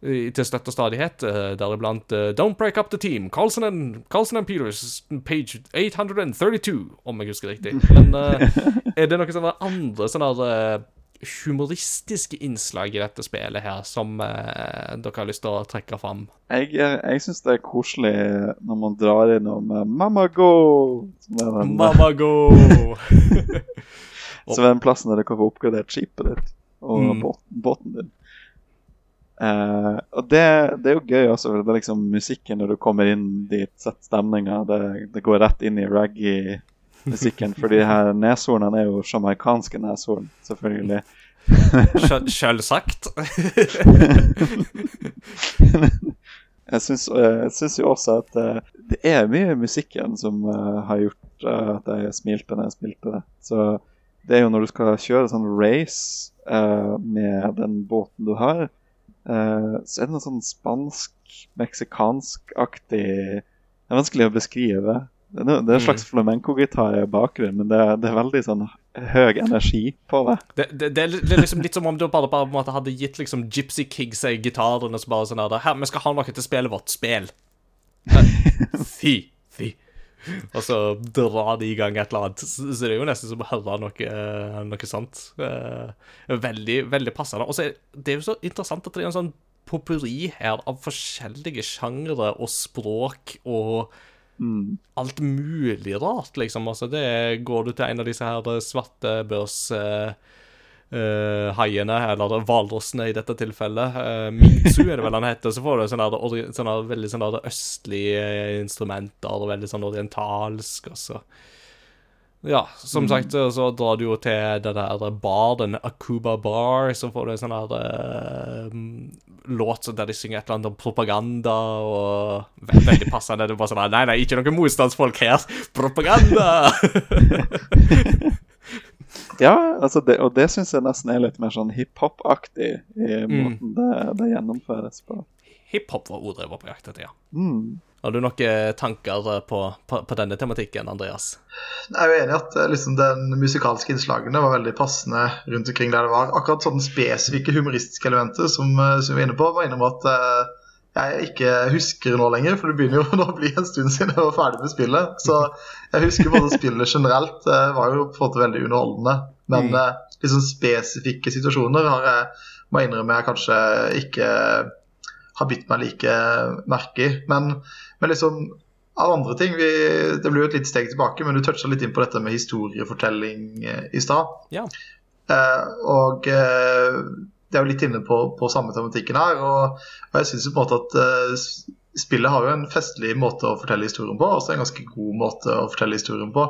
til støtte og stadighet, eh, deriblant eh, Don't Break Up The Team, Carlson and, Carlson and Peters, page 832, om jeg husker riktig. Men eh, er det noen sånne andre sånne eh, humoristiske innslag i dette spillet her som eh, dere har lyst til å trekke fram? Jeg, jeg, jeg syns det er koselig når man drar innom eh, Mamma Go! Den, Mamma go! som er den plassen der du kan få oppgradert skipet ditt og Mm. båt, båten din. Uh, og det, det er jo gøy for Det er liksom musikken når du kommer inn dit, setter stemninga. Det, det går rett inn i reggae-musikken. For de her neshornene er jo sjamaikanske neshorn, selvfølgelig. Sjøl- Sjølsagt. Jeg syns, jo også at eh, det er mye i musikken som eh, har gjort eh, at jeg smilte når jeg spilte det. Så det er jo når du skal kjøre sånn race eh, med den båten du har, eh, så er det noe sånn spansk-meksikansk-aktig Det er vanskelig å beskrive. Det det er en slags flamenco-gitar i bakgrunnen, men det det er veldig sånn høy energi på det. Det, det, det, er, liksom litt som om du bare, bare hadde gitt liksom Gypsy Kigs ei gitar og så bare sånn her Her, vi skal ha noe til spillet vårt. Spill. Fy. Fy. Og så dra de i gang et eller annet. Så det er jo nesten som å høre noe, eh, noe sånt. Eh, Veldig, veldig passende. Og så er det jo så interessant at det er en sånn popuri her av forskjellige sjangre og språk og alt mulig rart, liksom. Altså, det går du til en av disse her svarte børs... eh, eh, haiene, eller hvalrossene i dette tilfellet. Uh, Mitsu er det vel han heter. Så får du sånne, der ori- sånne veldig sånne der østlige instrumenter, og veldig sånn orientalsk, og så Ja, som sagt, så, drar du jo til den der bar, den Akuba Bar, så får du en sånn der uh, låt der de synger et eller annet om propaganda, og ve veldig passende. Det er bare sånn Nei, nei, ikke noen motstandsfolk her. Propaganda! Ja, altså det, og det syns jeg nesten er litt mer sånn hiphop-aktig i måten det, det gjennomføres på. Hiphop var ordet jeg var på jakt etter, ja. Mm. Har du noen tanker på, på, på denne tematikken, Andreas? Jeg er jo enig i at eh, liksom, den musikalske innslagene var veldig passende rundt omkring der det var. Akkurat sånne spesifikke humoristiske elementer som, eh, som vi er inne på, var innom at uh, jeg ikke husker nå lenger, for det begynner jo å bli en stund siden jeg var ferdig med spillet. Så jeg husker både spillet generelt uh, var jo på en måte veldig underholdende. Men Mm. eh, liksom spesifikke situasjoner har jeg, må jeg innrømme jeg kanskje ikke har bitt meg like merke i. Men, men liksom av andre ting vi, Det blir jo et lite steg tilbake, men du toucha litt inn på dette med historiefortelling eh, i stad. Ja. Eh, og eh, det er jo litt inne på, på samme tematikken her. Og, og jeg syns på en måte at eh, spillet har jo en festlig måte å fortelle historien på, og også en ganske god måte å fortelle historien på.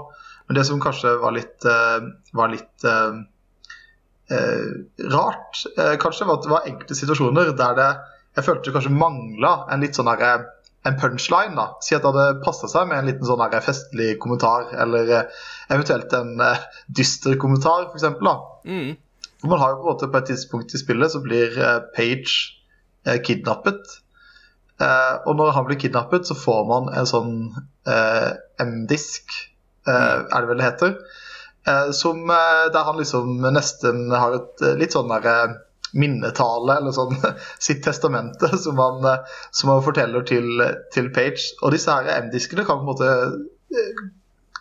Men det som kanskje var litt, eh, var litt eh, rart, kanskje, var at det var enkelte situasjoner der det jeg følte kanskje mangla en litt sånn derre en punchline. da, Si at det hadde passa seg med en liten sånn her festlig kommentar, eller eh, eventuelt en uh, dyster kommentar, f.eks. Mm. For Man har jo på en måte på et tidspunkt i spillet så blir uh, Page uh, kidnappet. Eh, og når han blir kidnappet, så får man en sånn eh, M-disk, mm. er det vel det heter. Eh, som, eh, der han liksom nesten har et eh, litt sånn der eh, minnetale, eller sånn sitt testamente, som han, som han forteller til, til Page. Og disse her M-diskene kan på en måte eh,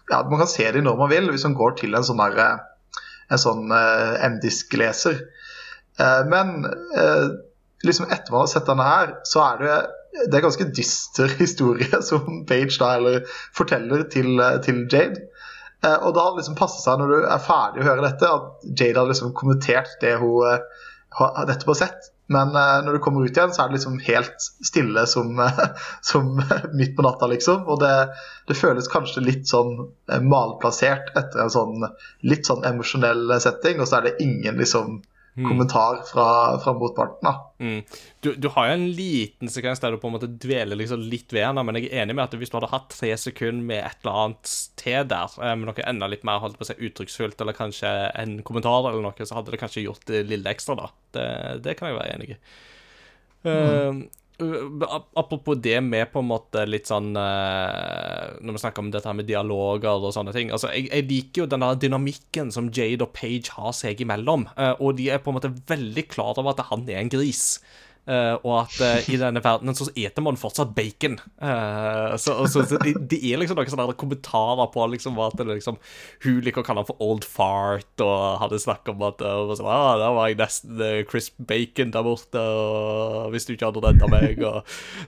Ja, man kan se dem når man vil, hvis man går til en sånn der eh, en sånn eh, M-disk-leser. Men liksom etter man har sett denne her, så er det det er ganske dyster historie som Page da, eller forteller til, til Jade. Og det liksom passet seg når du er ferdig å høre dette, at Jade har liksom kommentert det hun har på sett. Men uh, når du kommer ut igjen, så er det liksom helt stille som, uh, som midt på natta, liksom. Og det, det føles kanskje litt sånn eh, malplassert etter en sånn litt sånn emosjonell setting, og så er det ingen liksom kommentar fra, fra motparten. Mm. Du, du har jo en liten sekvens der du på en måte dveler liksom litt ved den, men jeg er enig med at hvis du hadde hatt tre sekunder med et eller annet til der, eh, med noe enda litt mer holdt på å si uttrykksfullt, eller kanskje en kommentar eller noe, så hadde det kanskje gjort det lille ekstra, da. Det, det kan jeg være enig i. Mm. ap- apropos det med på en måte litt sånn eh, Når vi snakker om dette med dialoger og sånne ting. Altså, jeg, jeg liker jo den der dynamikken som Jade og Page har seg imellom. eh, og de er på en måte veldig klar over at han er en gris. Eh, og at uh, i denne verdenen så eter man fortsatt bacon. Uh, så så, så det, de er liksom noen sånne kommentarer på liksom at det liksom, hun liker å kalle han for old fart, og hadde snakk om at uh, sånn, ah, der var jeg nesten crisp bacon der borte, og hvis du ikke hadde redda meg og,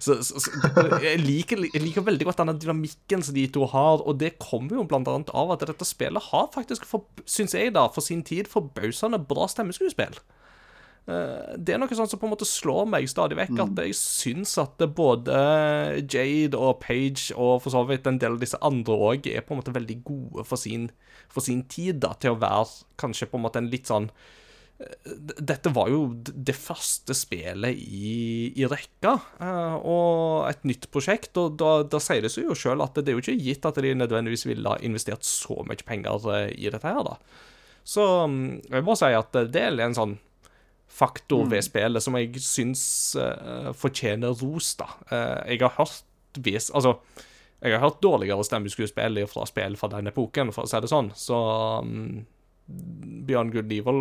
så, så, så, jeg, liker, jeg liker veldig godt denne dynamikken som de to har, og det kommer jo blant annet av at dette spillet har faktisk, for, syns jeg, da, for sin tid, forbausende bra stemmeskuespill. Eh, Det er noe sånt som på en måte slår meg stadig vekk, at jeg syns at både Jade og Page og for så vidt en del av disse andre òg er på en måte veldig gode for sin, for sin tid, da, til å være kanskje på en måte en litt sånn eh, dette var jo det første spillet i, i rekka, eh, og et nytt prosjekt. Og da, da sier det seg jo sjøl at det er jo ikke gitt at de nødvendigvis ville ha investert så mye penger i dette her, da. Så mm, jeg må si at det er en sånn faktor ved spillet som jeg syns uh, fortjener ros, da. Uh, jeg har hørt vis Altså, jeg har hørt dårligere stemmeskuespill fra spill fra den epoken, for å si det sånn, så um, Beyond Good Evil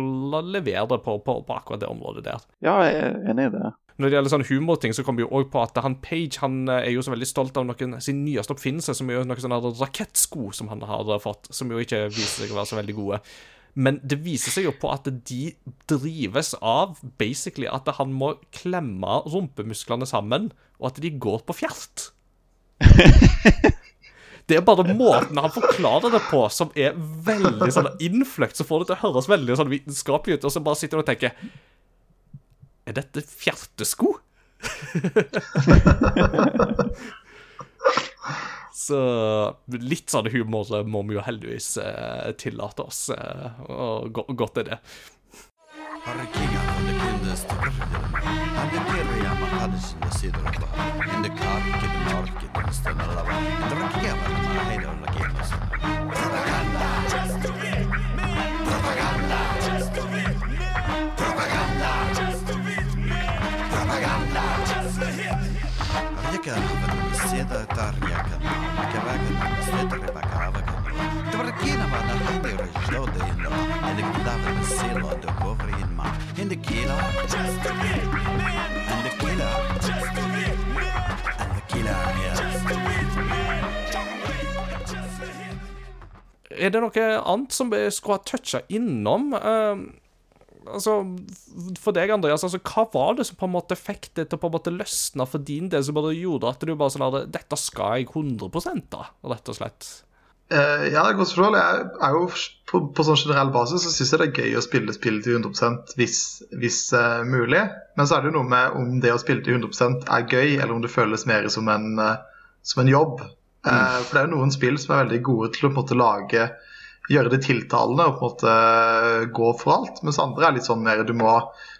leverer på, på, på akkurat det området der. Ja, jeg er enig i det. Når det gjelder sånn humorting, så kommer vi jo også på at han Page han eh, er jo så veldig stolt av noen, sin nyeste oppfinnelse, som er jo noen sånne rakettsko som han har fått, som jo ikke viser seg å være så veldig gode. Men det viser seg jo på at de drives av basically at han må klemme rumpemusklene sammen, og at de går på fjert. Det er bare måten han forklarer det på, som er veldig sånn innfløkt. Så får det til å høres veldig sånn vitenskapelig ut, og så bare sitter du og tenker Er dette fjertesko? så litt sånn humor må vi jo heldigvis eh, tillate oss, eh, og go godt er det. Silo do govri in my In the kila And the killer. And the killer yeah. Er det noe annet som vi skulle ha toucha innom? Uh, altså, For deg, Andreas, altså, hva var det som på en måte fikk det til å på en måte løsne for din del, som bare gjorde at du bare sånn hadde Dette skal jeg 100 da, rett og slett? Eh, ja, godt spørsmål. Jeg er jo på, på sånn generell basis så syns jeg det er gøy å spille spill til 100% hvis, hvis uh, mulig. Men så er det jo noe med om det å spille til 100% er gøy, eller om det føles mer som en, uh, som en jobb. Eh, For det er jo noen spill som er veldig gode til å på en måte lage Gjøre det tiltalende og på en måte gå for alt. Mens andre er litt sånn mer du må,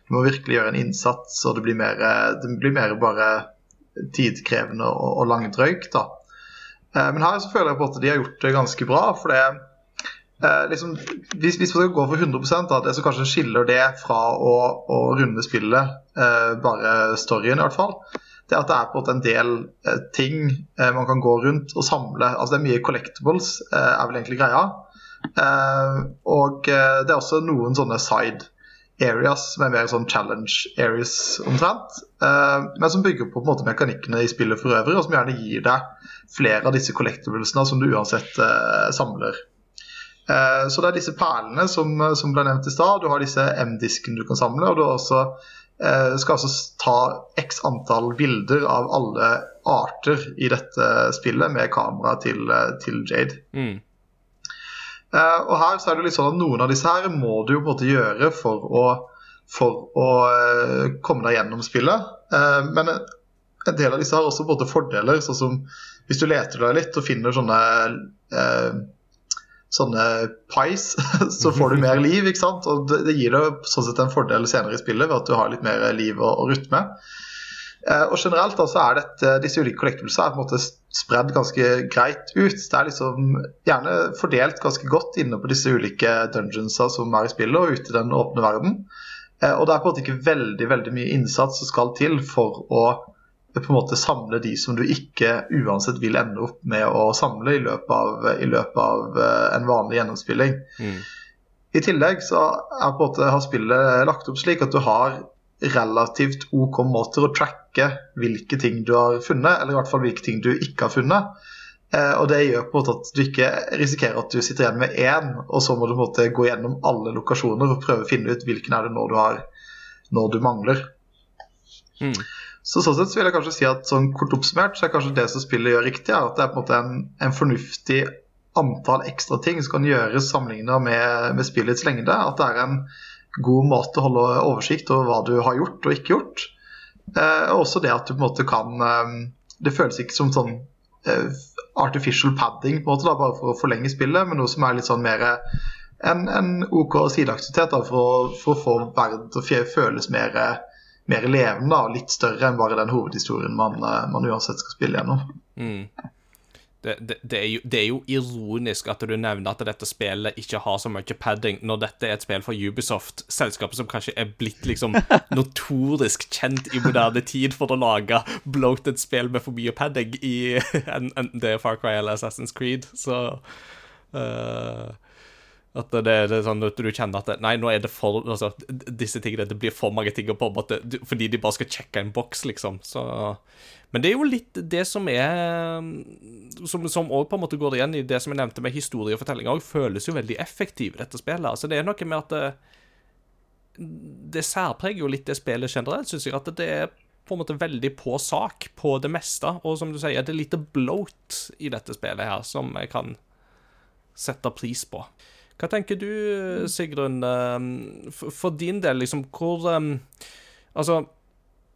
Du må virkelig gjøre en innsats, og det blir mer, det blir mer bare tidkrevende og, og langdrøyt. da. Eh, men her så føler jeg på at de har gjort det ganske bra. for det eh, liksom, hvis, hvis man skal gå for 100% da, det som kanskje skiller det fra å, å runde spillet, eh, bare storyen i hvert fall, det er at det er på en del eh, ting eh, man kan gå rundt og samle. altså Det er mye collectibles, eh, er vel egentlig greia. Og det er også noen sånne side areas som er mer sånn challenge areas omtrent. eh, men som bygger på, på måte mekanikkene i spillet for øvrig, og som gjerne gir deg flere av disse collectiblesene som du uansett eh, samler. Eh, så det er disse perlene som, som ble nevnt i stad. Du har disse M-diskene du kan samle. Og du også, skal altså ta x antall bilder av alle arter i dette spillet med kamera til, til Jade. Mm. Eh, og her så er det litt sånn at Noen av disse her må du jo på en måte gjøre for å, for å eh, komme deg gjennom spillet. Eh, men en del av disse har også på en måte fordeler, sånn som hvis du leter deg litt og finner sånne eh, sånne pies, så får du mer liv. ikke sant? Og det, det gir deg sånn sett en fordel senere i spillet ved at du har litt mer liv å, å rutte med. Eh, og generelt da, så er dette, disse ulike collectiblesene er på en måte spredd ganske greit ut. Det er liksom gjerne fordelt ganske godt inne på disse ulike dungeonsa som er i spillet, og ute i den åpne verden. Eh, og det er på en måte ikke veldig veldig mye innsats som skal til for å på en måte samle de som du ikke uansett vil ende opp med å samle i løpet av, i løpet av eh, en vanlig gjennomspilling. Mm. I tillegg så er på en måte, har spillet lagt opp slik at du har relativt OK måter å tracke hvilke ting du har funnet, eller i hvert fall hvilke ting du ikke har funnet. Eh, og Det gjør på en måte at du ikke risikerer at du sitter igjen med én, og så må du på en måte gå gjennom alle lokasjoner og prøve å finne ut hvilken er det nå du har når du mangler. Mm. Så sånn sett så vil jeg kanskje si at sånn kort oppsummert så er kanskje det som spillet gjør riktig, er at det er på en måte en, en fornuftig antall ekstra ting som kan gjøres sammenlignet med, med spillets lengde. At det er en god måte å holde oversikt over hva du har gjort og ikke gjort. Eh, også det at du på en måte kan eh, Det føles ikke som sånn eh, artificial padding på en måte da, bare for å forlenge spillet, men noe som er litt sånn mer en, en OK sideaktivitet da, for, å, for å få verden til å føles mer, mer levende og litt større enn bare den hovedhistorien man, eh, man uansett skal spille gjennom. Mm. Det, det, det, er jo, det er jo ironisk at du nevner at dette spillet ikke har så mye padding, når dette er et spill fra Ubisoft, selskapet som kanskje er blitt liksom notorisk kjent i moderne tid for å lage bloated spill med for mye padding i enten det er Far Cry eller Assassin's Creed. Så eh, At det, det er sånn at du kjenner at Nei, nå er det for altså, Disse tingene Det blir for mange ting på en måte fordi de bare skal sjekke en boks, liksom. Så Men det er jo litt det som er Som som også på en måte går igjen i det som jeg nevnte med historie og fortelling òg, føles jo veldig effektiv, dette spillet. Altså, det er noe med at det, det særpreger jo litt det spillet generelt, syns jeg. At det er på en måte veldig på sak på det meste. Og som du sier, det er lite bloat i dette spillet her, som jeg kan sette pris på. Hva tenker du, Sigrun, eh, for din del, liksom, hvor eh, Altså,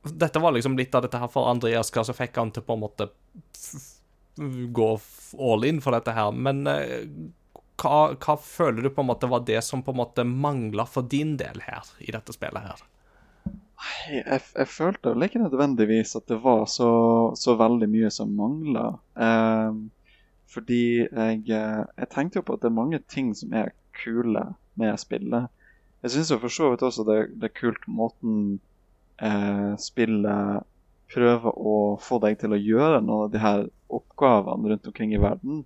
dette var liksom litt av dette her for Andreas, hva som fikk han til på en måte gå all in for dette her, men eh, hva, hva føler du på en måte var det som på en måte mangla for din del her, i dette spillet her? Jeg, jeg, følte vel ikke nødvendigvis at det var så, så veldig mye som mangla. Fordi jeg, eh, jeg tenkte jo på at det er mange ting som er kule med spillet. Jeg syns for så vidt også det, det er kult måten eh, spillet prøver å få deg til å gjøre noen av de her oppgavene rundt omkring i verden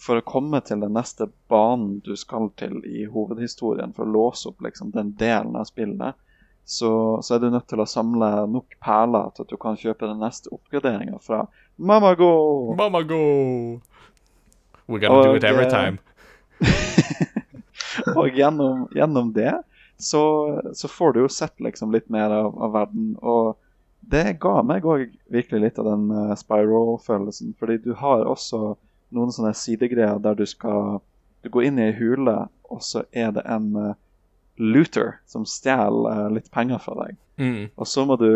for å komme til den neste banen du skal til i hovedhistorien, for å låse opp liksom, den delen av spillet så, så er du nødt til å samle nok perler til at du kan kjøpe den neste oppgraderinga fra Mamago. Mama go! We're gonna do Og, it every time. Og gjennom, gjennom det så, så får du jo sett liksom litt mer av, av verden. Og det ga meg òg virkelig litt av den uh, Spyro-følelsen. Fordi du har også noen sånne sidegreier der du skal Du går inn i ei hule, og så er det en uh, looter som stjeler uh, litt penger fra deg. Mm. Og så må du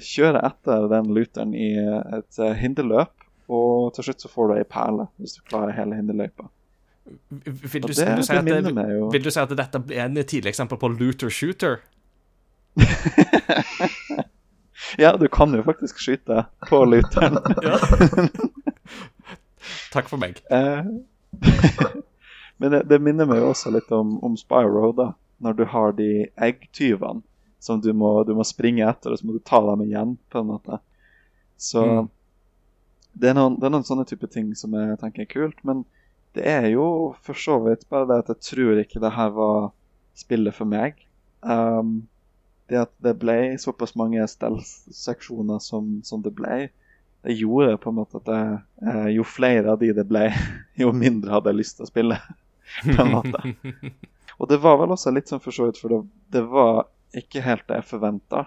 kjøre etter den looteren i et hinderløp, og til slutt så får du ei perle hvis du klarer hele hinderløypa. Vil du, det, vil, du si det det, vil du si at dette er en tidlig eksempel på looter shooter? Ja, du kan jo faktisk skyte på looteren. Takk for meg. Eh, Men det, det minner meg jo også litt om, om Spyro, da. Når du har de eggtyvene som du må, du må springe etter, og så må du ta dem igjen, på en måte. Så Mm. Det, er noen, det er noen sånne type ting som jeg tenker er kult. Men det er jo for så vidt bare det at jeg tror ikke det her var spillet for meg. Um, det at det ble såpass mange stellseksjoner som, som det ble, det gjorde på en måte at jeg, eh, jo flere av de det ble, jo mindre hadde jeg lyst til å spille. på en måte. Og det var vel også litt sånn for så vidt, for det, det var ikke helt det jeg forventa.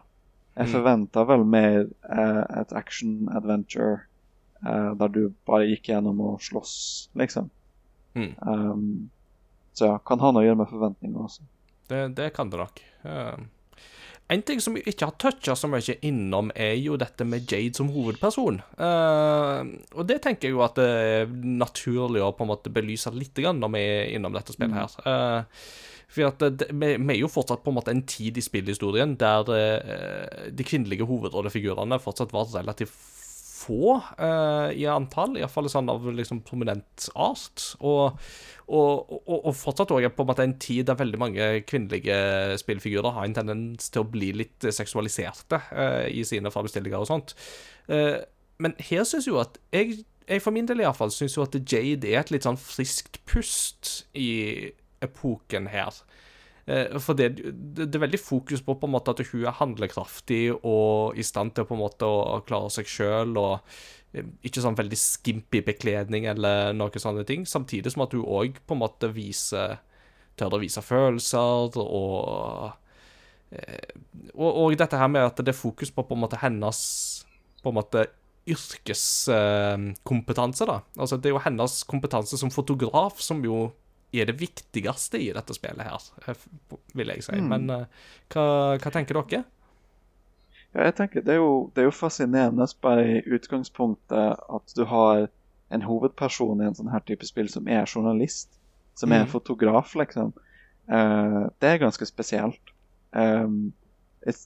Jeg Mm. forventa vel mer eh, et action-adventure eh, der du bare gikk gjennom og slåss, liksom. Mm. Um, så ja, kan ha noe å gjøre med forventninger også. Det, det kan det nok. Uh, en ting som vi ikke har toucha så mye innom, er jo dette med Jade som hovedperson. Uh, og det tenker jeg jo at det er naturlig å på en måte belyse litt grann når vi er innom dette spillet her. Eh, for at det, vi, vi er jo fortsatt på en måte en tid i spillhistorien der eh, de kvinnelige hovedrollefigurene fortsatt var relativt få uh, i antall, iallfall sånn av liksom prominent art. Og, og, og, og fortsatt òg på en måte en tid der veldig mange kvinnelige spillfigurer har en tendens til å bli litt seksualiserte uh, i sine frembestillinger og sånt. Uh, men her syns jo at jeg, jeg for min del iallfall syns jo at Jade er et litt sånn friskt pust i epoken her. Eh, For det, det, er veldig fokus på på en måte at hun er handlekraftig og i stand til på en måte å klare seg sjøl, eh, ikke sånn veldig skimpy bekledning eller noen sånne ting. Samtidig som at hun òg på en måte viser tør å vise følelser og, eh, og Og dette her med at det er fokus på på en måte hennes på en måte yrkeskompetanse, da. Altså det er jo hennes kompetanse som fotograf som jo er det viktigste i dette spillet her, eh, vil jeg si. Men eh, hva, hva tenker dere? Ja, jeg tenker Det er jo, det er jo fascinerende bare i utgangspunktet at du har en hovedperson i en sånn her type spill som er journalist, som er mm. fotograf, liksom. Uh, det er ganske spesielt. Um,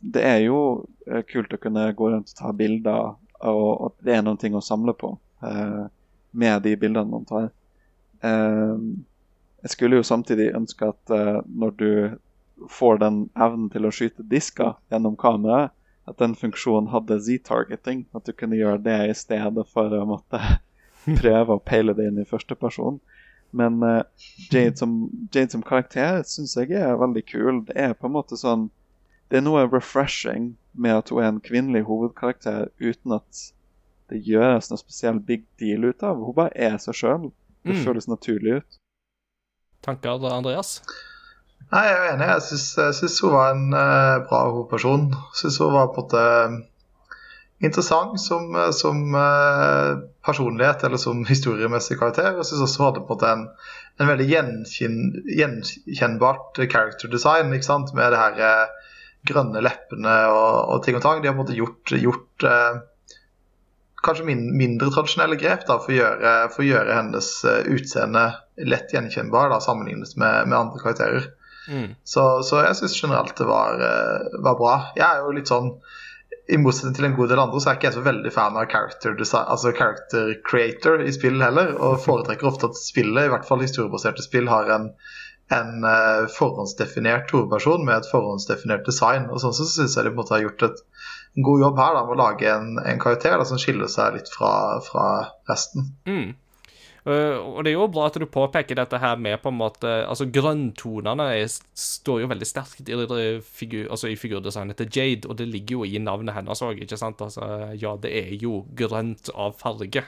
det er jo kult å kunne gå rundt og ta bilder, og at det er noen ting å samle på uh, med de bildene man tar. Um, jeg skulle jo samtidig ønske at uh, når du får den evnen til å skyte disker gjennom kameraet, at den funksjonen hadde Z-targeting. At du kunne gjøre det i stedet for å måtte prøve å peile det inn i første person. Men uh, Jade, som, Jade som karakter syns jeg er veldig kul. Det er på en måte sånn Det er noe refreshing med at hun er en kvinnelig hovedkarakter uten at det gjøres noe spesiell big deal ut av. Hun bare er seg sjøl. Det Mm. føles naturlig ut. Tanker, Andreas? Nei, jeg er enig. Jeg syns, hun var en uh, bra hovedperson. Syns hun var på en måte interessant som, eh, som uh, personlighet eller som historiemessig karakter. Jeg syns også hun hadde på en en, veldig gjenkjenn, gjenkjennbart character design ikke sant? med det her uh, grønne leppene og, og ting og tang. De har på en måte gjort, gjort eh, kanskje min, mindre tradisjonelle grep da, for, å gjøre, for å gjøre hennes eh, utseende lett gjenkjennbar da, sammenlignet med, med andre karakterer. Mm. Så, så jeg syns generelt det var, eh, var bra. Jeg er jo litt sånn I motsetning til en god del andre, så er ikke jeg så veldig fan av character, design, altså character creator i spill heller. Og foretrekker ofte at spillet, i hvert fall historiebaserte spill, har en, en eh, forhåndsdefinert hovedperson med et forhåndsdefinert design. Og sånn så syns jeg de på en måte har gjort et, god jobb her da, med å lage en, en karakter da, som skiller seg litt fra, fra resten. Mm. Uh, og det er jo bra at du påpeker dette her med på en måte Altså, grønntonene er, står jo veldig sterkt i, figur, altså i figurdesignet til Jade, og det ligger jo i navnet hennes òg, ikke sant? Altså, ja, det er jo grønt av farge.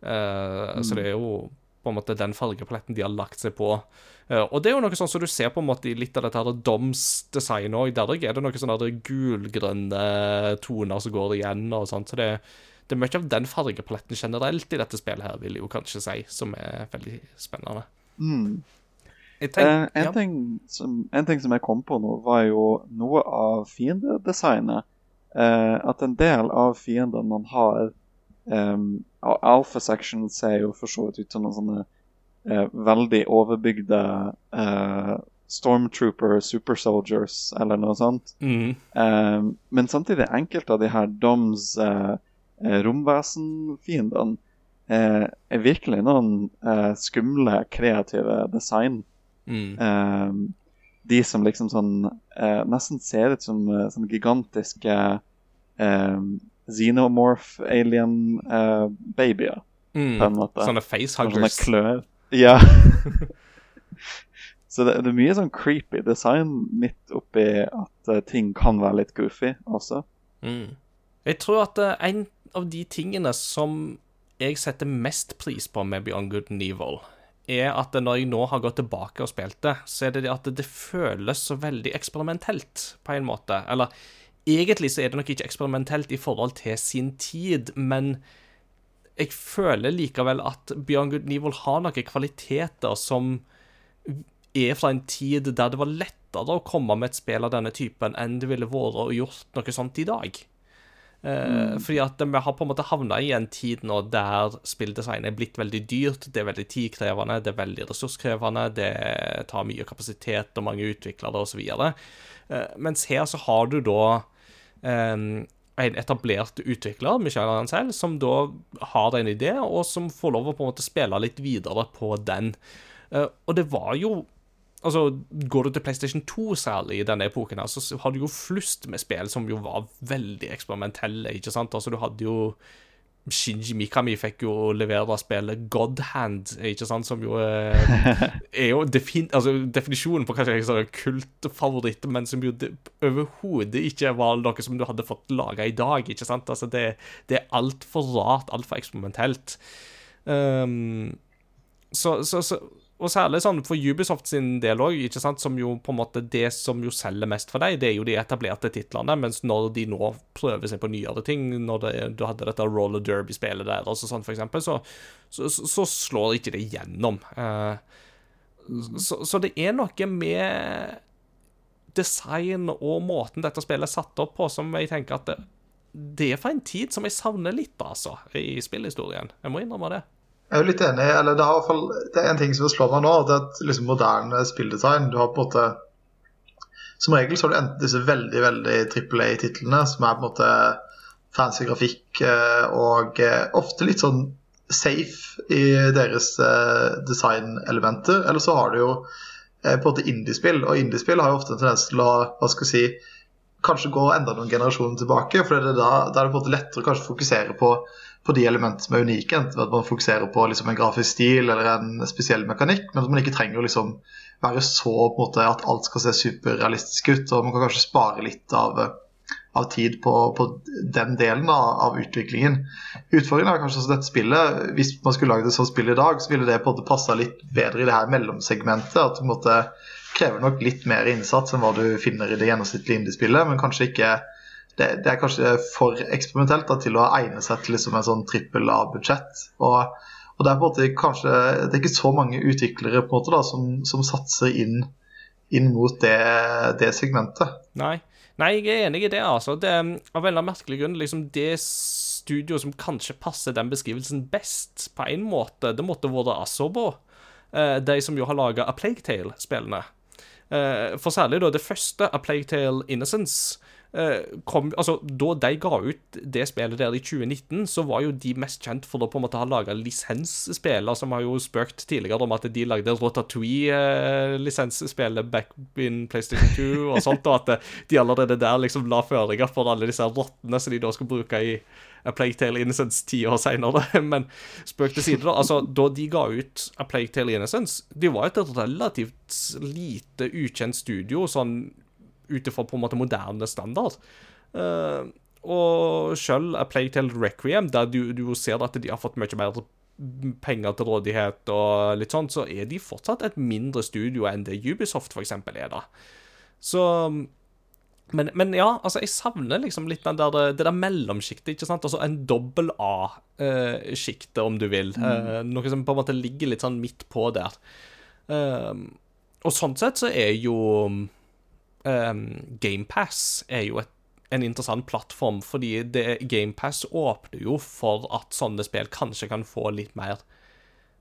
Uh, Så det er jo på en måte den fargepaletten de har lagt seg på. Uh, og det er jo noe sånn som du ser på en måte i litt av dette her Doms-designet òg. Der er det noen sånne gulgrønne toner som går igjen og sånt. Så det, det er mye av den fargepaletten generelt i dette spillet her, vil jeg jo kanskje si, som er veldig spennende. Mm. Tenk, Eh, en, ja. ting som, en ting som jeg kom på nå, var jo noe av fiendedesignet. Eh, at en del av fiendene man har um, Alpha Section ser jo for så vidt ut som noen sånne eh, veldig overbygde eh, Stormtrooper Super Soldiers eller noe sånt. Mm. Eh, men samtidig, enkelte av de her Doms eh, eh, romvesenfiendene eh, er virkelig noen eh, skumle, kreative design. Mm. De som liksom sånn eh, Nesten ser ut som som gigantiske eh, xenomorph alien-babyer, Mm. på en måte. Sånne facehuggers. sånne klør. Ja. Så det, det er mye sånn creepy design midt oppi at uh, ting kan være litt goofy også. Mm. Jeg tror at uh, en av de tingene som jeg setter mest pris på med Beyond Good and Evil, er at når jeg nå har gått tilbake og spilt det, så er det det at det føles så veldig eksperimentelt, på en måte. Eller egentlig så er det nok ikke eksperimentelt i forhold til sin tid, men jeg føler likevel at Good and har noen kvaliteter som er fra en tid der det var lettere å komme med et spill av denne typen enn det ville vært å gjort noe sånt i dag. Mm. Fordi at vi har på en måte havna i en tid nå der spilldesign er blitt veldig dyrt, det er veldig tidkrevende, det er veldig ressurskrevende, det tar mye kapasitet og mange utviklere osv. Uh, mens her så har du da eh, en etablert utvikler, Michael Arancel, som da har en idé, og som får lov å på en måte spille litt videre på den. Eh, og det var jo Altså, Går du til PlayStation 2 særlig i denne epoken, her, så har du jo flust med spill som jo var veldig eksperimentelle. ikke sant? Altså, Du hadde jo Shinji Mikami fikk jo levere spillet Godhand, ikke sant, som jo er, er jo defin altså, definisjonen på en sånn kultfavoritt, men som jo det- overhodet ikke var noe som du hadde fått laga i dag. ikke sant? Altså, Det, det er altfor rart, altfor eksperimentelt. Um, så, så, så, og særlig sånn for Ubisoft sin del òg, som jo på en måte det som jo selger mest for deg, det er jo de etablerte titlene, mens når de nå prøver seg på nyere ting, når det, du hadde dette Roller Derby-spillet der, og sånn for eksempel, så, så, så, slår ikke det gjennom. Eh, så, så det er noe med design og måten dette spillet er satt opp på, som jeg tenker at det, det er fra en tid som jeg savner litt, altså, i spillhistorien. Jeg må innrømme det. Jeg er jo litt enig, eller det, er, fall, det er en ting som slår meg nå, det er at liksom moderne spilldesign Du har på en måte Som regel så har du enten disse veldig veldig trippel A-titlene, som er på en måte fancy grafikk eh, og eh, ofte litt sånn safe i deres eh, designelementer. Eller så har du jo på en måte indiespill, og indiespill har jo ofte en tendens til å hva skal jeg si, kanskje gå enda noen generasjoner tilbake. for da, da er det på en måte lettere å kanskje fokusere på, på de elementene som er unike. Enten ved at man fokuserer på liksom en grafisk stil eller en spesiell mekanikk, men at man ikke trenger å liksom være så på en måte at alt skal se superrealistisk ut. og Man kan kanskje spare litt av, av tid på, på den delen av, av utviklingen. Utfordringen er kanskje også dette spillet. Hvis man skulle lagd et sånt spill i dag, så ville det på en måte passa litt bedre i det her mellomsegmentet. at en måte krever nok litt mer innsats enn hva du finner i det gjennomsnittlige indiespillet, men kanskje ikke det, det er kanskje for eksperimentelt da, til å egne seg til liksom en sånn trippel A-budsjett. Og, og det er på en måte kanskje Det er ikke så mange utviklere på en måte da, som, som satser inn, inn mot det, det segmentet. Nei. Nei, jeg er enig i det, altså. Det er av en eller annen merkelig grunn liksom det studio som kanskje passer den beskrivelsen best, på en måte, det måtte vært Asobo. Eh, de som jo har laga A Plague Tale-spillene. Eh, for særlig da det første, A Plague Tale Innocence, kom, altså, da de ga ut det spillet der i 2019, så var jo de mest kjent for å på en måte ha laga lisensspill, som har jo spøkt tidligere om at de lagde Rotatouille-lisensspillet back in PlayStation 2 og sånt, og at de allerede der liksom la føringer for alle disse rottene som de da skulle bruke i A Plague Tale Innocence ti år seinere. Men spøk til side, da. Altså, da de ga ut A Plague Tale Innocence, de var et relativt lite ukjent studio, sånn ut ifra på en måte moderne standard. Uh, og sjøl A Plague Tale Requiem, der du, du ser at de har fått mye mer penger til rådighet og litt sånn, så er de fortsatt et mindre studio enn det Ubisoft eksempel er, da. Så men, men ja, altså, jeg savner liksom litt der, det der mellomsjiktet, ikke sant? Altså en dobbel A-sjikte, om du vil. Eh, noe som på en måte ligger litt sånn midt på der. Og sånn sett så er jo um, GamePass er jo et, en interessant plattform, fordi GamePass åpner jo for at sånne spill kanskje kan få litt mer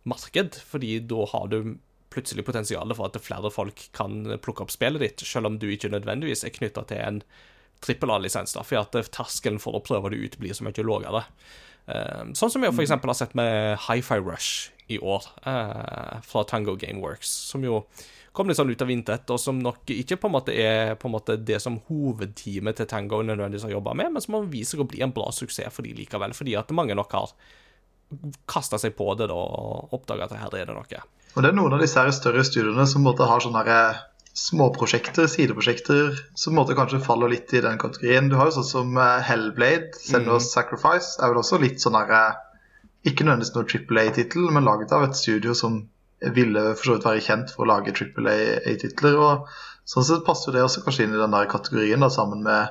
marked, fordi da har du plutselig potensial for at flere folk kan plukke opp spillet ditt, selv om du ikke nødvendigvis er knytta til en trippel A-lisens, fordi at terskelen for å prøve det ut blir så mye lavere. Eh, sånn som vi for eksempel har sett med Hi-Fi Rush i år, eh, fra Tango Gameworks, som jo kom litt sånn ut av intet, og som nok ikke på en måte er på en måte det som hovedteamet til Tango nødvendigvis har jobba med, men som viser å bli en bra suksess for de likevel, fordi at mange nok har kasta seg på det da, og oppdaga at her er det noe. Og det er noen av disse her større studiene som måtte ha sånne her småprosjekter, sideprosjekter, som måtte kanskje faller litt i den kategorien. Du har jo sånn som Hellblade, Send mm. Sacrifice, er vel også litt sånn her eh, Ikke nødvendigvis noe Triple A-tittel, men laget av et studio som ville for så vidt være kjent for å lage Triple A-titler. og Sånn sett passer det også kanskje inn i den der kategorien, da, sammen med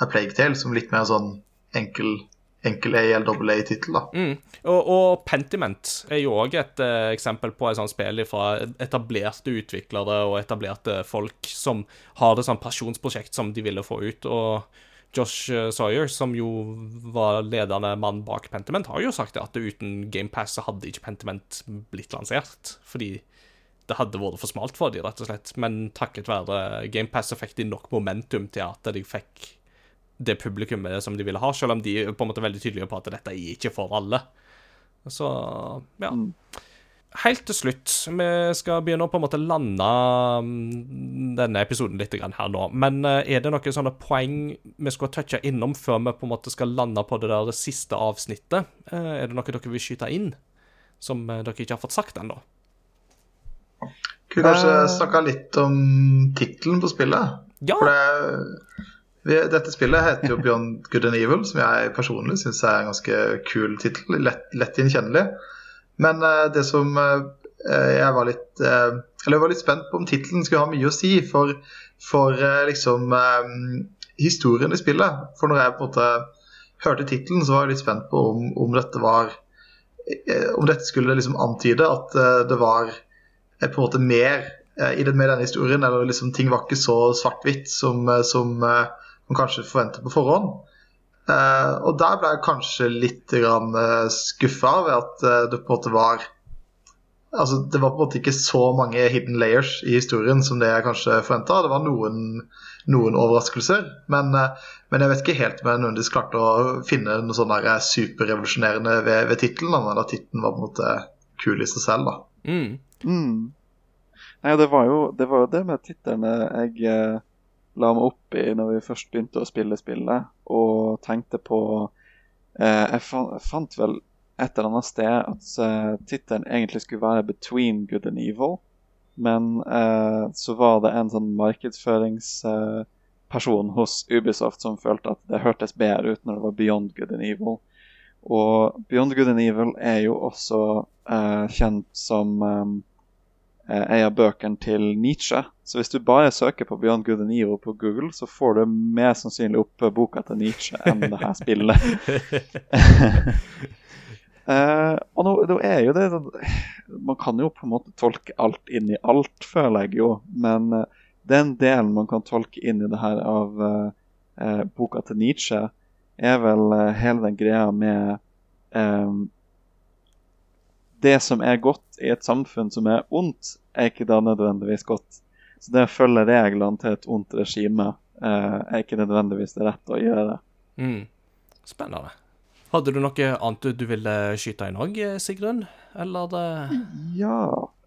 A Plague Tale, som litt mer sånn enkel enkel A eller dobbel A-tittel. Mm. Og, og Pentiment er jo òg et eh, eksempel på et sånt spill fra etablerte utviklere og etablerte folk som har det sånn pasjonsprosjekt som de ville få ut. Og Josh eh, Sawyer, som jo var ledende mann bak Pentiment, har jo sagt at uten GamePass så hadde ikke Pentiment blitt lansert. Fordi det hadde vært for smalt for dem, rett og slett. Men takket være GamePass så fikk de nok momentum til at de fikk det publikummet som de ville ha, selv om de på en måte veldig tydelige på at dette er ikke for alle. Så ja. Helt til slutt, vi skal begynne å på en måte lande mm, denne episoden litt her nå. Men eh, er det noen sånne poeng vi skulle touche innom før vi på en måte skal lande på det der siste avsnittet? Eh, Er det noe dere vil skyte inn som eh, dere ikke har fått sagt ennå? Kunne kanskje snakka litt om tittelen på spillet. Ja. For det, vi, dette spillet heter jo Beyond Good and Evil, som jeg personlig syns er en ganske kul tittel. Lett, lett gjenkjennelig. Men eh, det som eh, jeg var litt eh, Eller jeg var litt spent på om tittelen skulle ha mye å si for, for eh, liksom eh, historien i spillet. For når jeg på en måte hørte tittelen, så var jeg litt spent på om, om dette var eh, Om dette skulle liksom antyde at eh, det var eh, på en måte mer eh, i det med denne historien, eller liksom ting var ikke så svart-hvitt som, eh, som eh, man kanskje forventer på forhånd. Eh, og der ble jeg kanskje litt grann uh, skuffa ved at eh, det på en måte var Altså, det var på en måte ikke så mange hidden layers i historien som det jeg kanskje forventa. Det var noen, noen overraskelser, men, eh, men jeg vet ikke helt om jeg nødvendigvis klarte å finne noe sånn der superrevolusjonerende ved, ved tittelen, men at tittelen var på en måte kul i seg selv, da. Mm. Mm. Nei, det var jo det, var jo det med tittelen jeg eh, la meg opp i når vi først begynte å spille spillet, og tenkte på eh, jeg, fant, vel et eller annet sted at uh, tittelen egentlig skulle være 'Between Good and Evil', men eh, så var det en sånn markedsføringsperson hos Ubisoft som følte at det hørtes bedre ut når det var 'Beyond Good and Evil'. Og 'Beyond Good and Evil' er jo også eh, kjent som um, en av bøkene til Nietzsche. Så hvis du bare søker på Beyond Good and Evil på Google, så får du mer sannsynlig opp boka til Nietzsche enn det her spillet. Eh, og nå, nå er jo det Man kan jo på en måte tolke alt inn i alt, føler jeg jo. Men eh, den delen man kan tolke inn i det her av eh, eh, boka til Nietzsche, er vel eh, hele den greia med eh, det som er godt i et samfunn som er ondt, er ikke da nødvendigvis godt. Så det å følge reglene til et ondt regime eh, er ikke nødvendigvis det rette å gjøre. Mm. Spennende. Hadde du noe annet du ville skyte inn òg, Sigrun? Eller det Ja,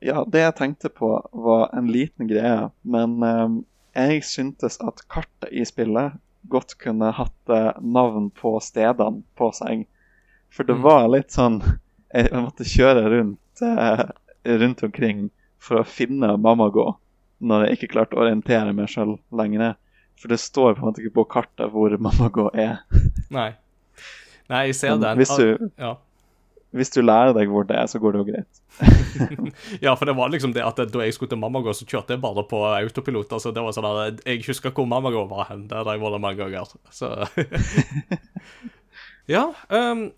ja, det jeg tenkte på var en liten greie, men eh, jeg syntes at kartet i spillet godt kunne hatt eh, navn på stedene på seg. For det Mm. var litt sånn Jeg måtte kjøre rundt, eh, rundt omkring for å finne mamma gå når jeg ikke klarte å orientere meg sjøl lenger. ned. For det står på en måte ikke på kartet hvor mamma gå er. Nei. Nei, jeg ser den. hvis du, Ja. hvis du lærer deg hvor det er, så går det jo greit. ja, for det var liksom det at da jeg skulle til Mamagå, så kjørte jeg bare på autopilot. Altså, det var sånn at Jeg husker hvor Mamagå var hen. Der har jeg vært mange ganger. Så Ja. ehm,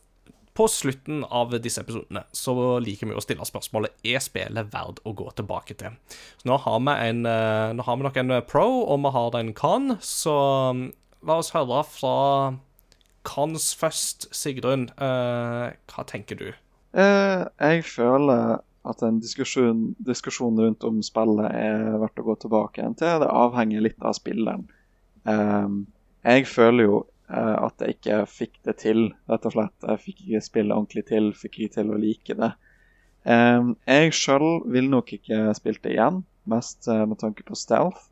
på slutten av disse episodene så liker vi å stille spørsmålet er spillet verdt å gå tilbake til. Så nå har vi en eh, Nå har vi nok en pro, og vi har en con, så um, la oss høre fra cons først. Sigrun, uh, hva tenker du? Uh, jeg føler at en diskusjon, diskusjon rundt om spillet er verdt å gå tilbake igjen til. Det avhenger litt av spilleren. Um, jeg føler jo eh, at jeg ikke fikk det til, rett og slett. Jeg fikk ikke spille ordentlig til, fikk ikke til å like det. Jeg sjøl vil nok ikke spilt det igjen, mest eh, med tanke på stealth.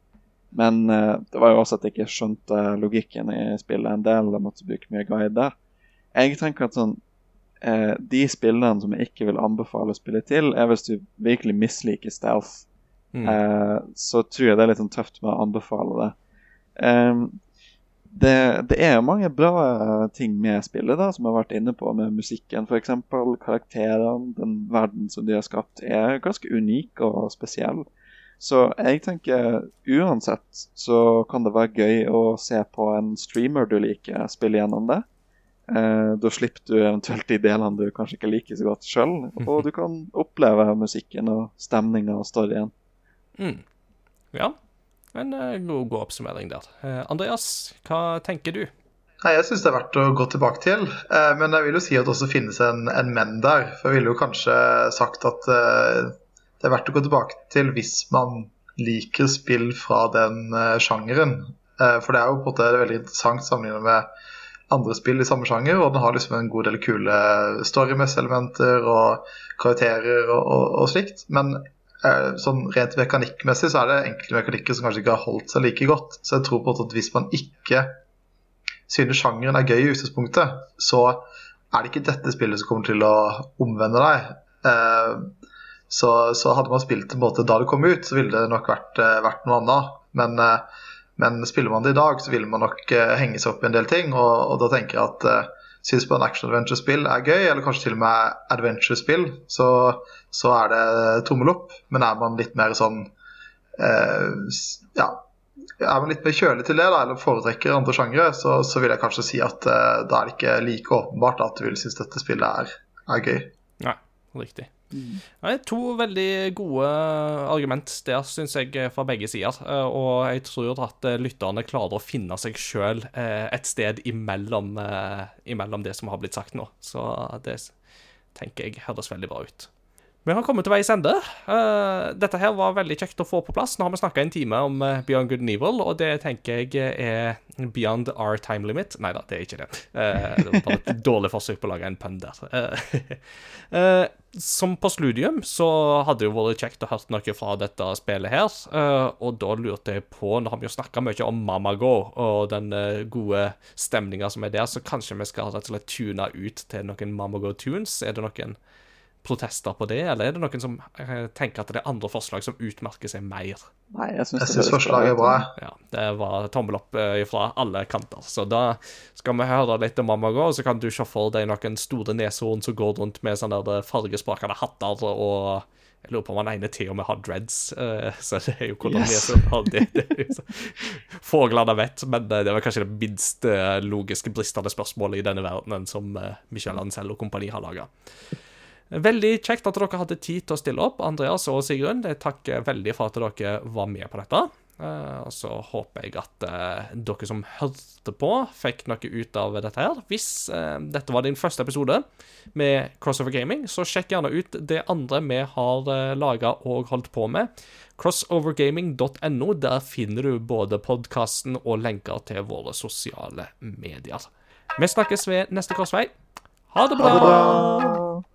Men eh, det var jo også at jeg ikke skjønte logikken i spillet en del. Jeg måtte bruke mye guider. Jeg tenker at sånn eh, De spillene som jeg ikke vil anbefale å spille til, er hvis du virkelig misliker stealth. Mm. Eh, så tror jeg det er litt sånn tøft med å anbefale det. Det, det er mange bra eh, ting med spillet, da, som jeg har vært inne på, med musikken f.eks. Karakterene, den verden som de har skapt, er ganske unik og spesiell. Så jeg tenker uansett så kan det være gøy å se på en streamer du liker, spille gjennom det. Eh, da slipper du eventuelt de delene du kanskje ikke liker så godt sjøl, og du kan oppleve musikken og stemninga og storyen. Mm. Ja, en eh, god, god oppsummering der. Eh, Andreas, hva tenker du? Nei, Jeg syns det er verdt å gå tilbake til, eh, men jeg vil jo si at det også finnes en, en menn der. For jeg ville jo kanskje sagt at det er verdt å gå tilbake til hvis man liker spill fra den sjangeren. For det er jo på en måte veldig interessant sammenlignet med andre spill i samme sjanger, og den har liksom en god del kule storymessige elementer og karakterer og, og, og slikt. Men sånn rent mekanikkmessig så er det enkelte mekanikker som kanskje ikke har holdt seg like godt. Så jeg tror på at hvis man ikke synes sjangeren er gøy i utgangspunktet, så er det ikke dette spillet som kommer til å omvende deg. Eh, så, så hadde man spilt det på en måte da det kom ut, så ville det nok vært, eh, vært noe annet. Men, eh, men spiller man det i dag, så vil man nok eh, henge seg opp i en del ting. Og, og da tenker jeg at uh, på en action-adventure-spill er gøy, eller kanskje til og med adventure-spill, så, så er det tommel opp. Men er man litt mer sånn eh, Ja, er man litt mer kjølig til det, da, eller foretrekker andre sjangre, så, så vil jeg kanskje si at eh, da er det ikke like åpenbart at du vil synes dette spillet er, er gøy. Nei, riktig. Nei, to veldig gode argument der, syns jeg, fra begge sider. Eh, Og jeg tror at eh, lytterne klarer å finne seg sjøl et sted imellom, eh, imellom det som har blitt sagt nå. Så det tenker jeg høres veldig bra ut. Vi har kommet til veis ende. Eh, dette her var veldig kjekt å få på plass. Nå har vi snakka en time om eh, Beyond Good and Evil, og det tenker jeg er beyond our time limit. Nei da, det er ikke det. Eh, det var bare et dårlig forsøk på å lage en pønn der. Som på Sludium så hadde det jo vært kjekt å hørt noe fra dette spillet her, eh, og da lurte jeg på Nå har vi jo snakka mye om Mamago og den eh, gode stemninga som er der, så kanskje vi skal rett og slett tune ut til noen Mamago-tunes? Er det noen protester på det, eller er det noen som eh, tenker at det er andre forslag som utmerker seg mer? Nei, jeg syns forslaget er bra. Ja, det var tommel opp eh, fra alle kanter. Så da skal vi høre litt om Mamma Gå, og så kan du se for deg noen store neshorn som går rundt med sånne der fargesprakende hatter, og jeg lurer på om han ene til og med har dreads, eh, så det er jo hvordan Yes. neshorn har det. det så- Fuglene vet, men eh, det var kanskje det minst eh, logiske bristende spørsmålet i denne verdenen som eh, Michel Ancel og kompani har laga. Veldig kjekt at dere hadde tid til å stille opp, Andreas og Sigrun. Jeg takker veldig for at dere var med på dette. Eh, og så håper jeg at eh, dere som hørte på, fikk noe ut av dette her. Hvis eh, dette var din første episode med Crossover Gaming, så sjekk gjerne ut det andre vi har uh, laga og holdt på med. Crossovergaming.no. Der finner du både podkasten og lenker til våre sosiale medier. Vi snakkes ved neste korsvei. Ha det bra! Ha det bra.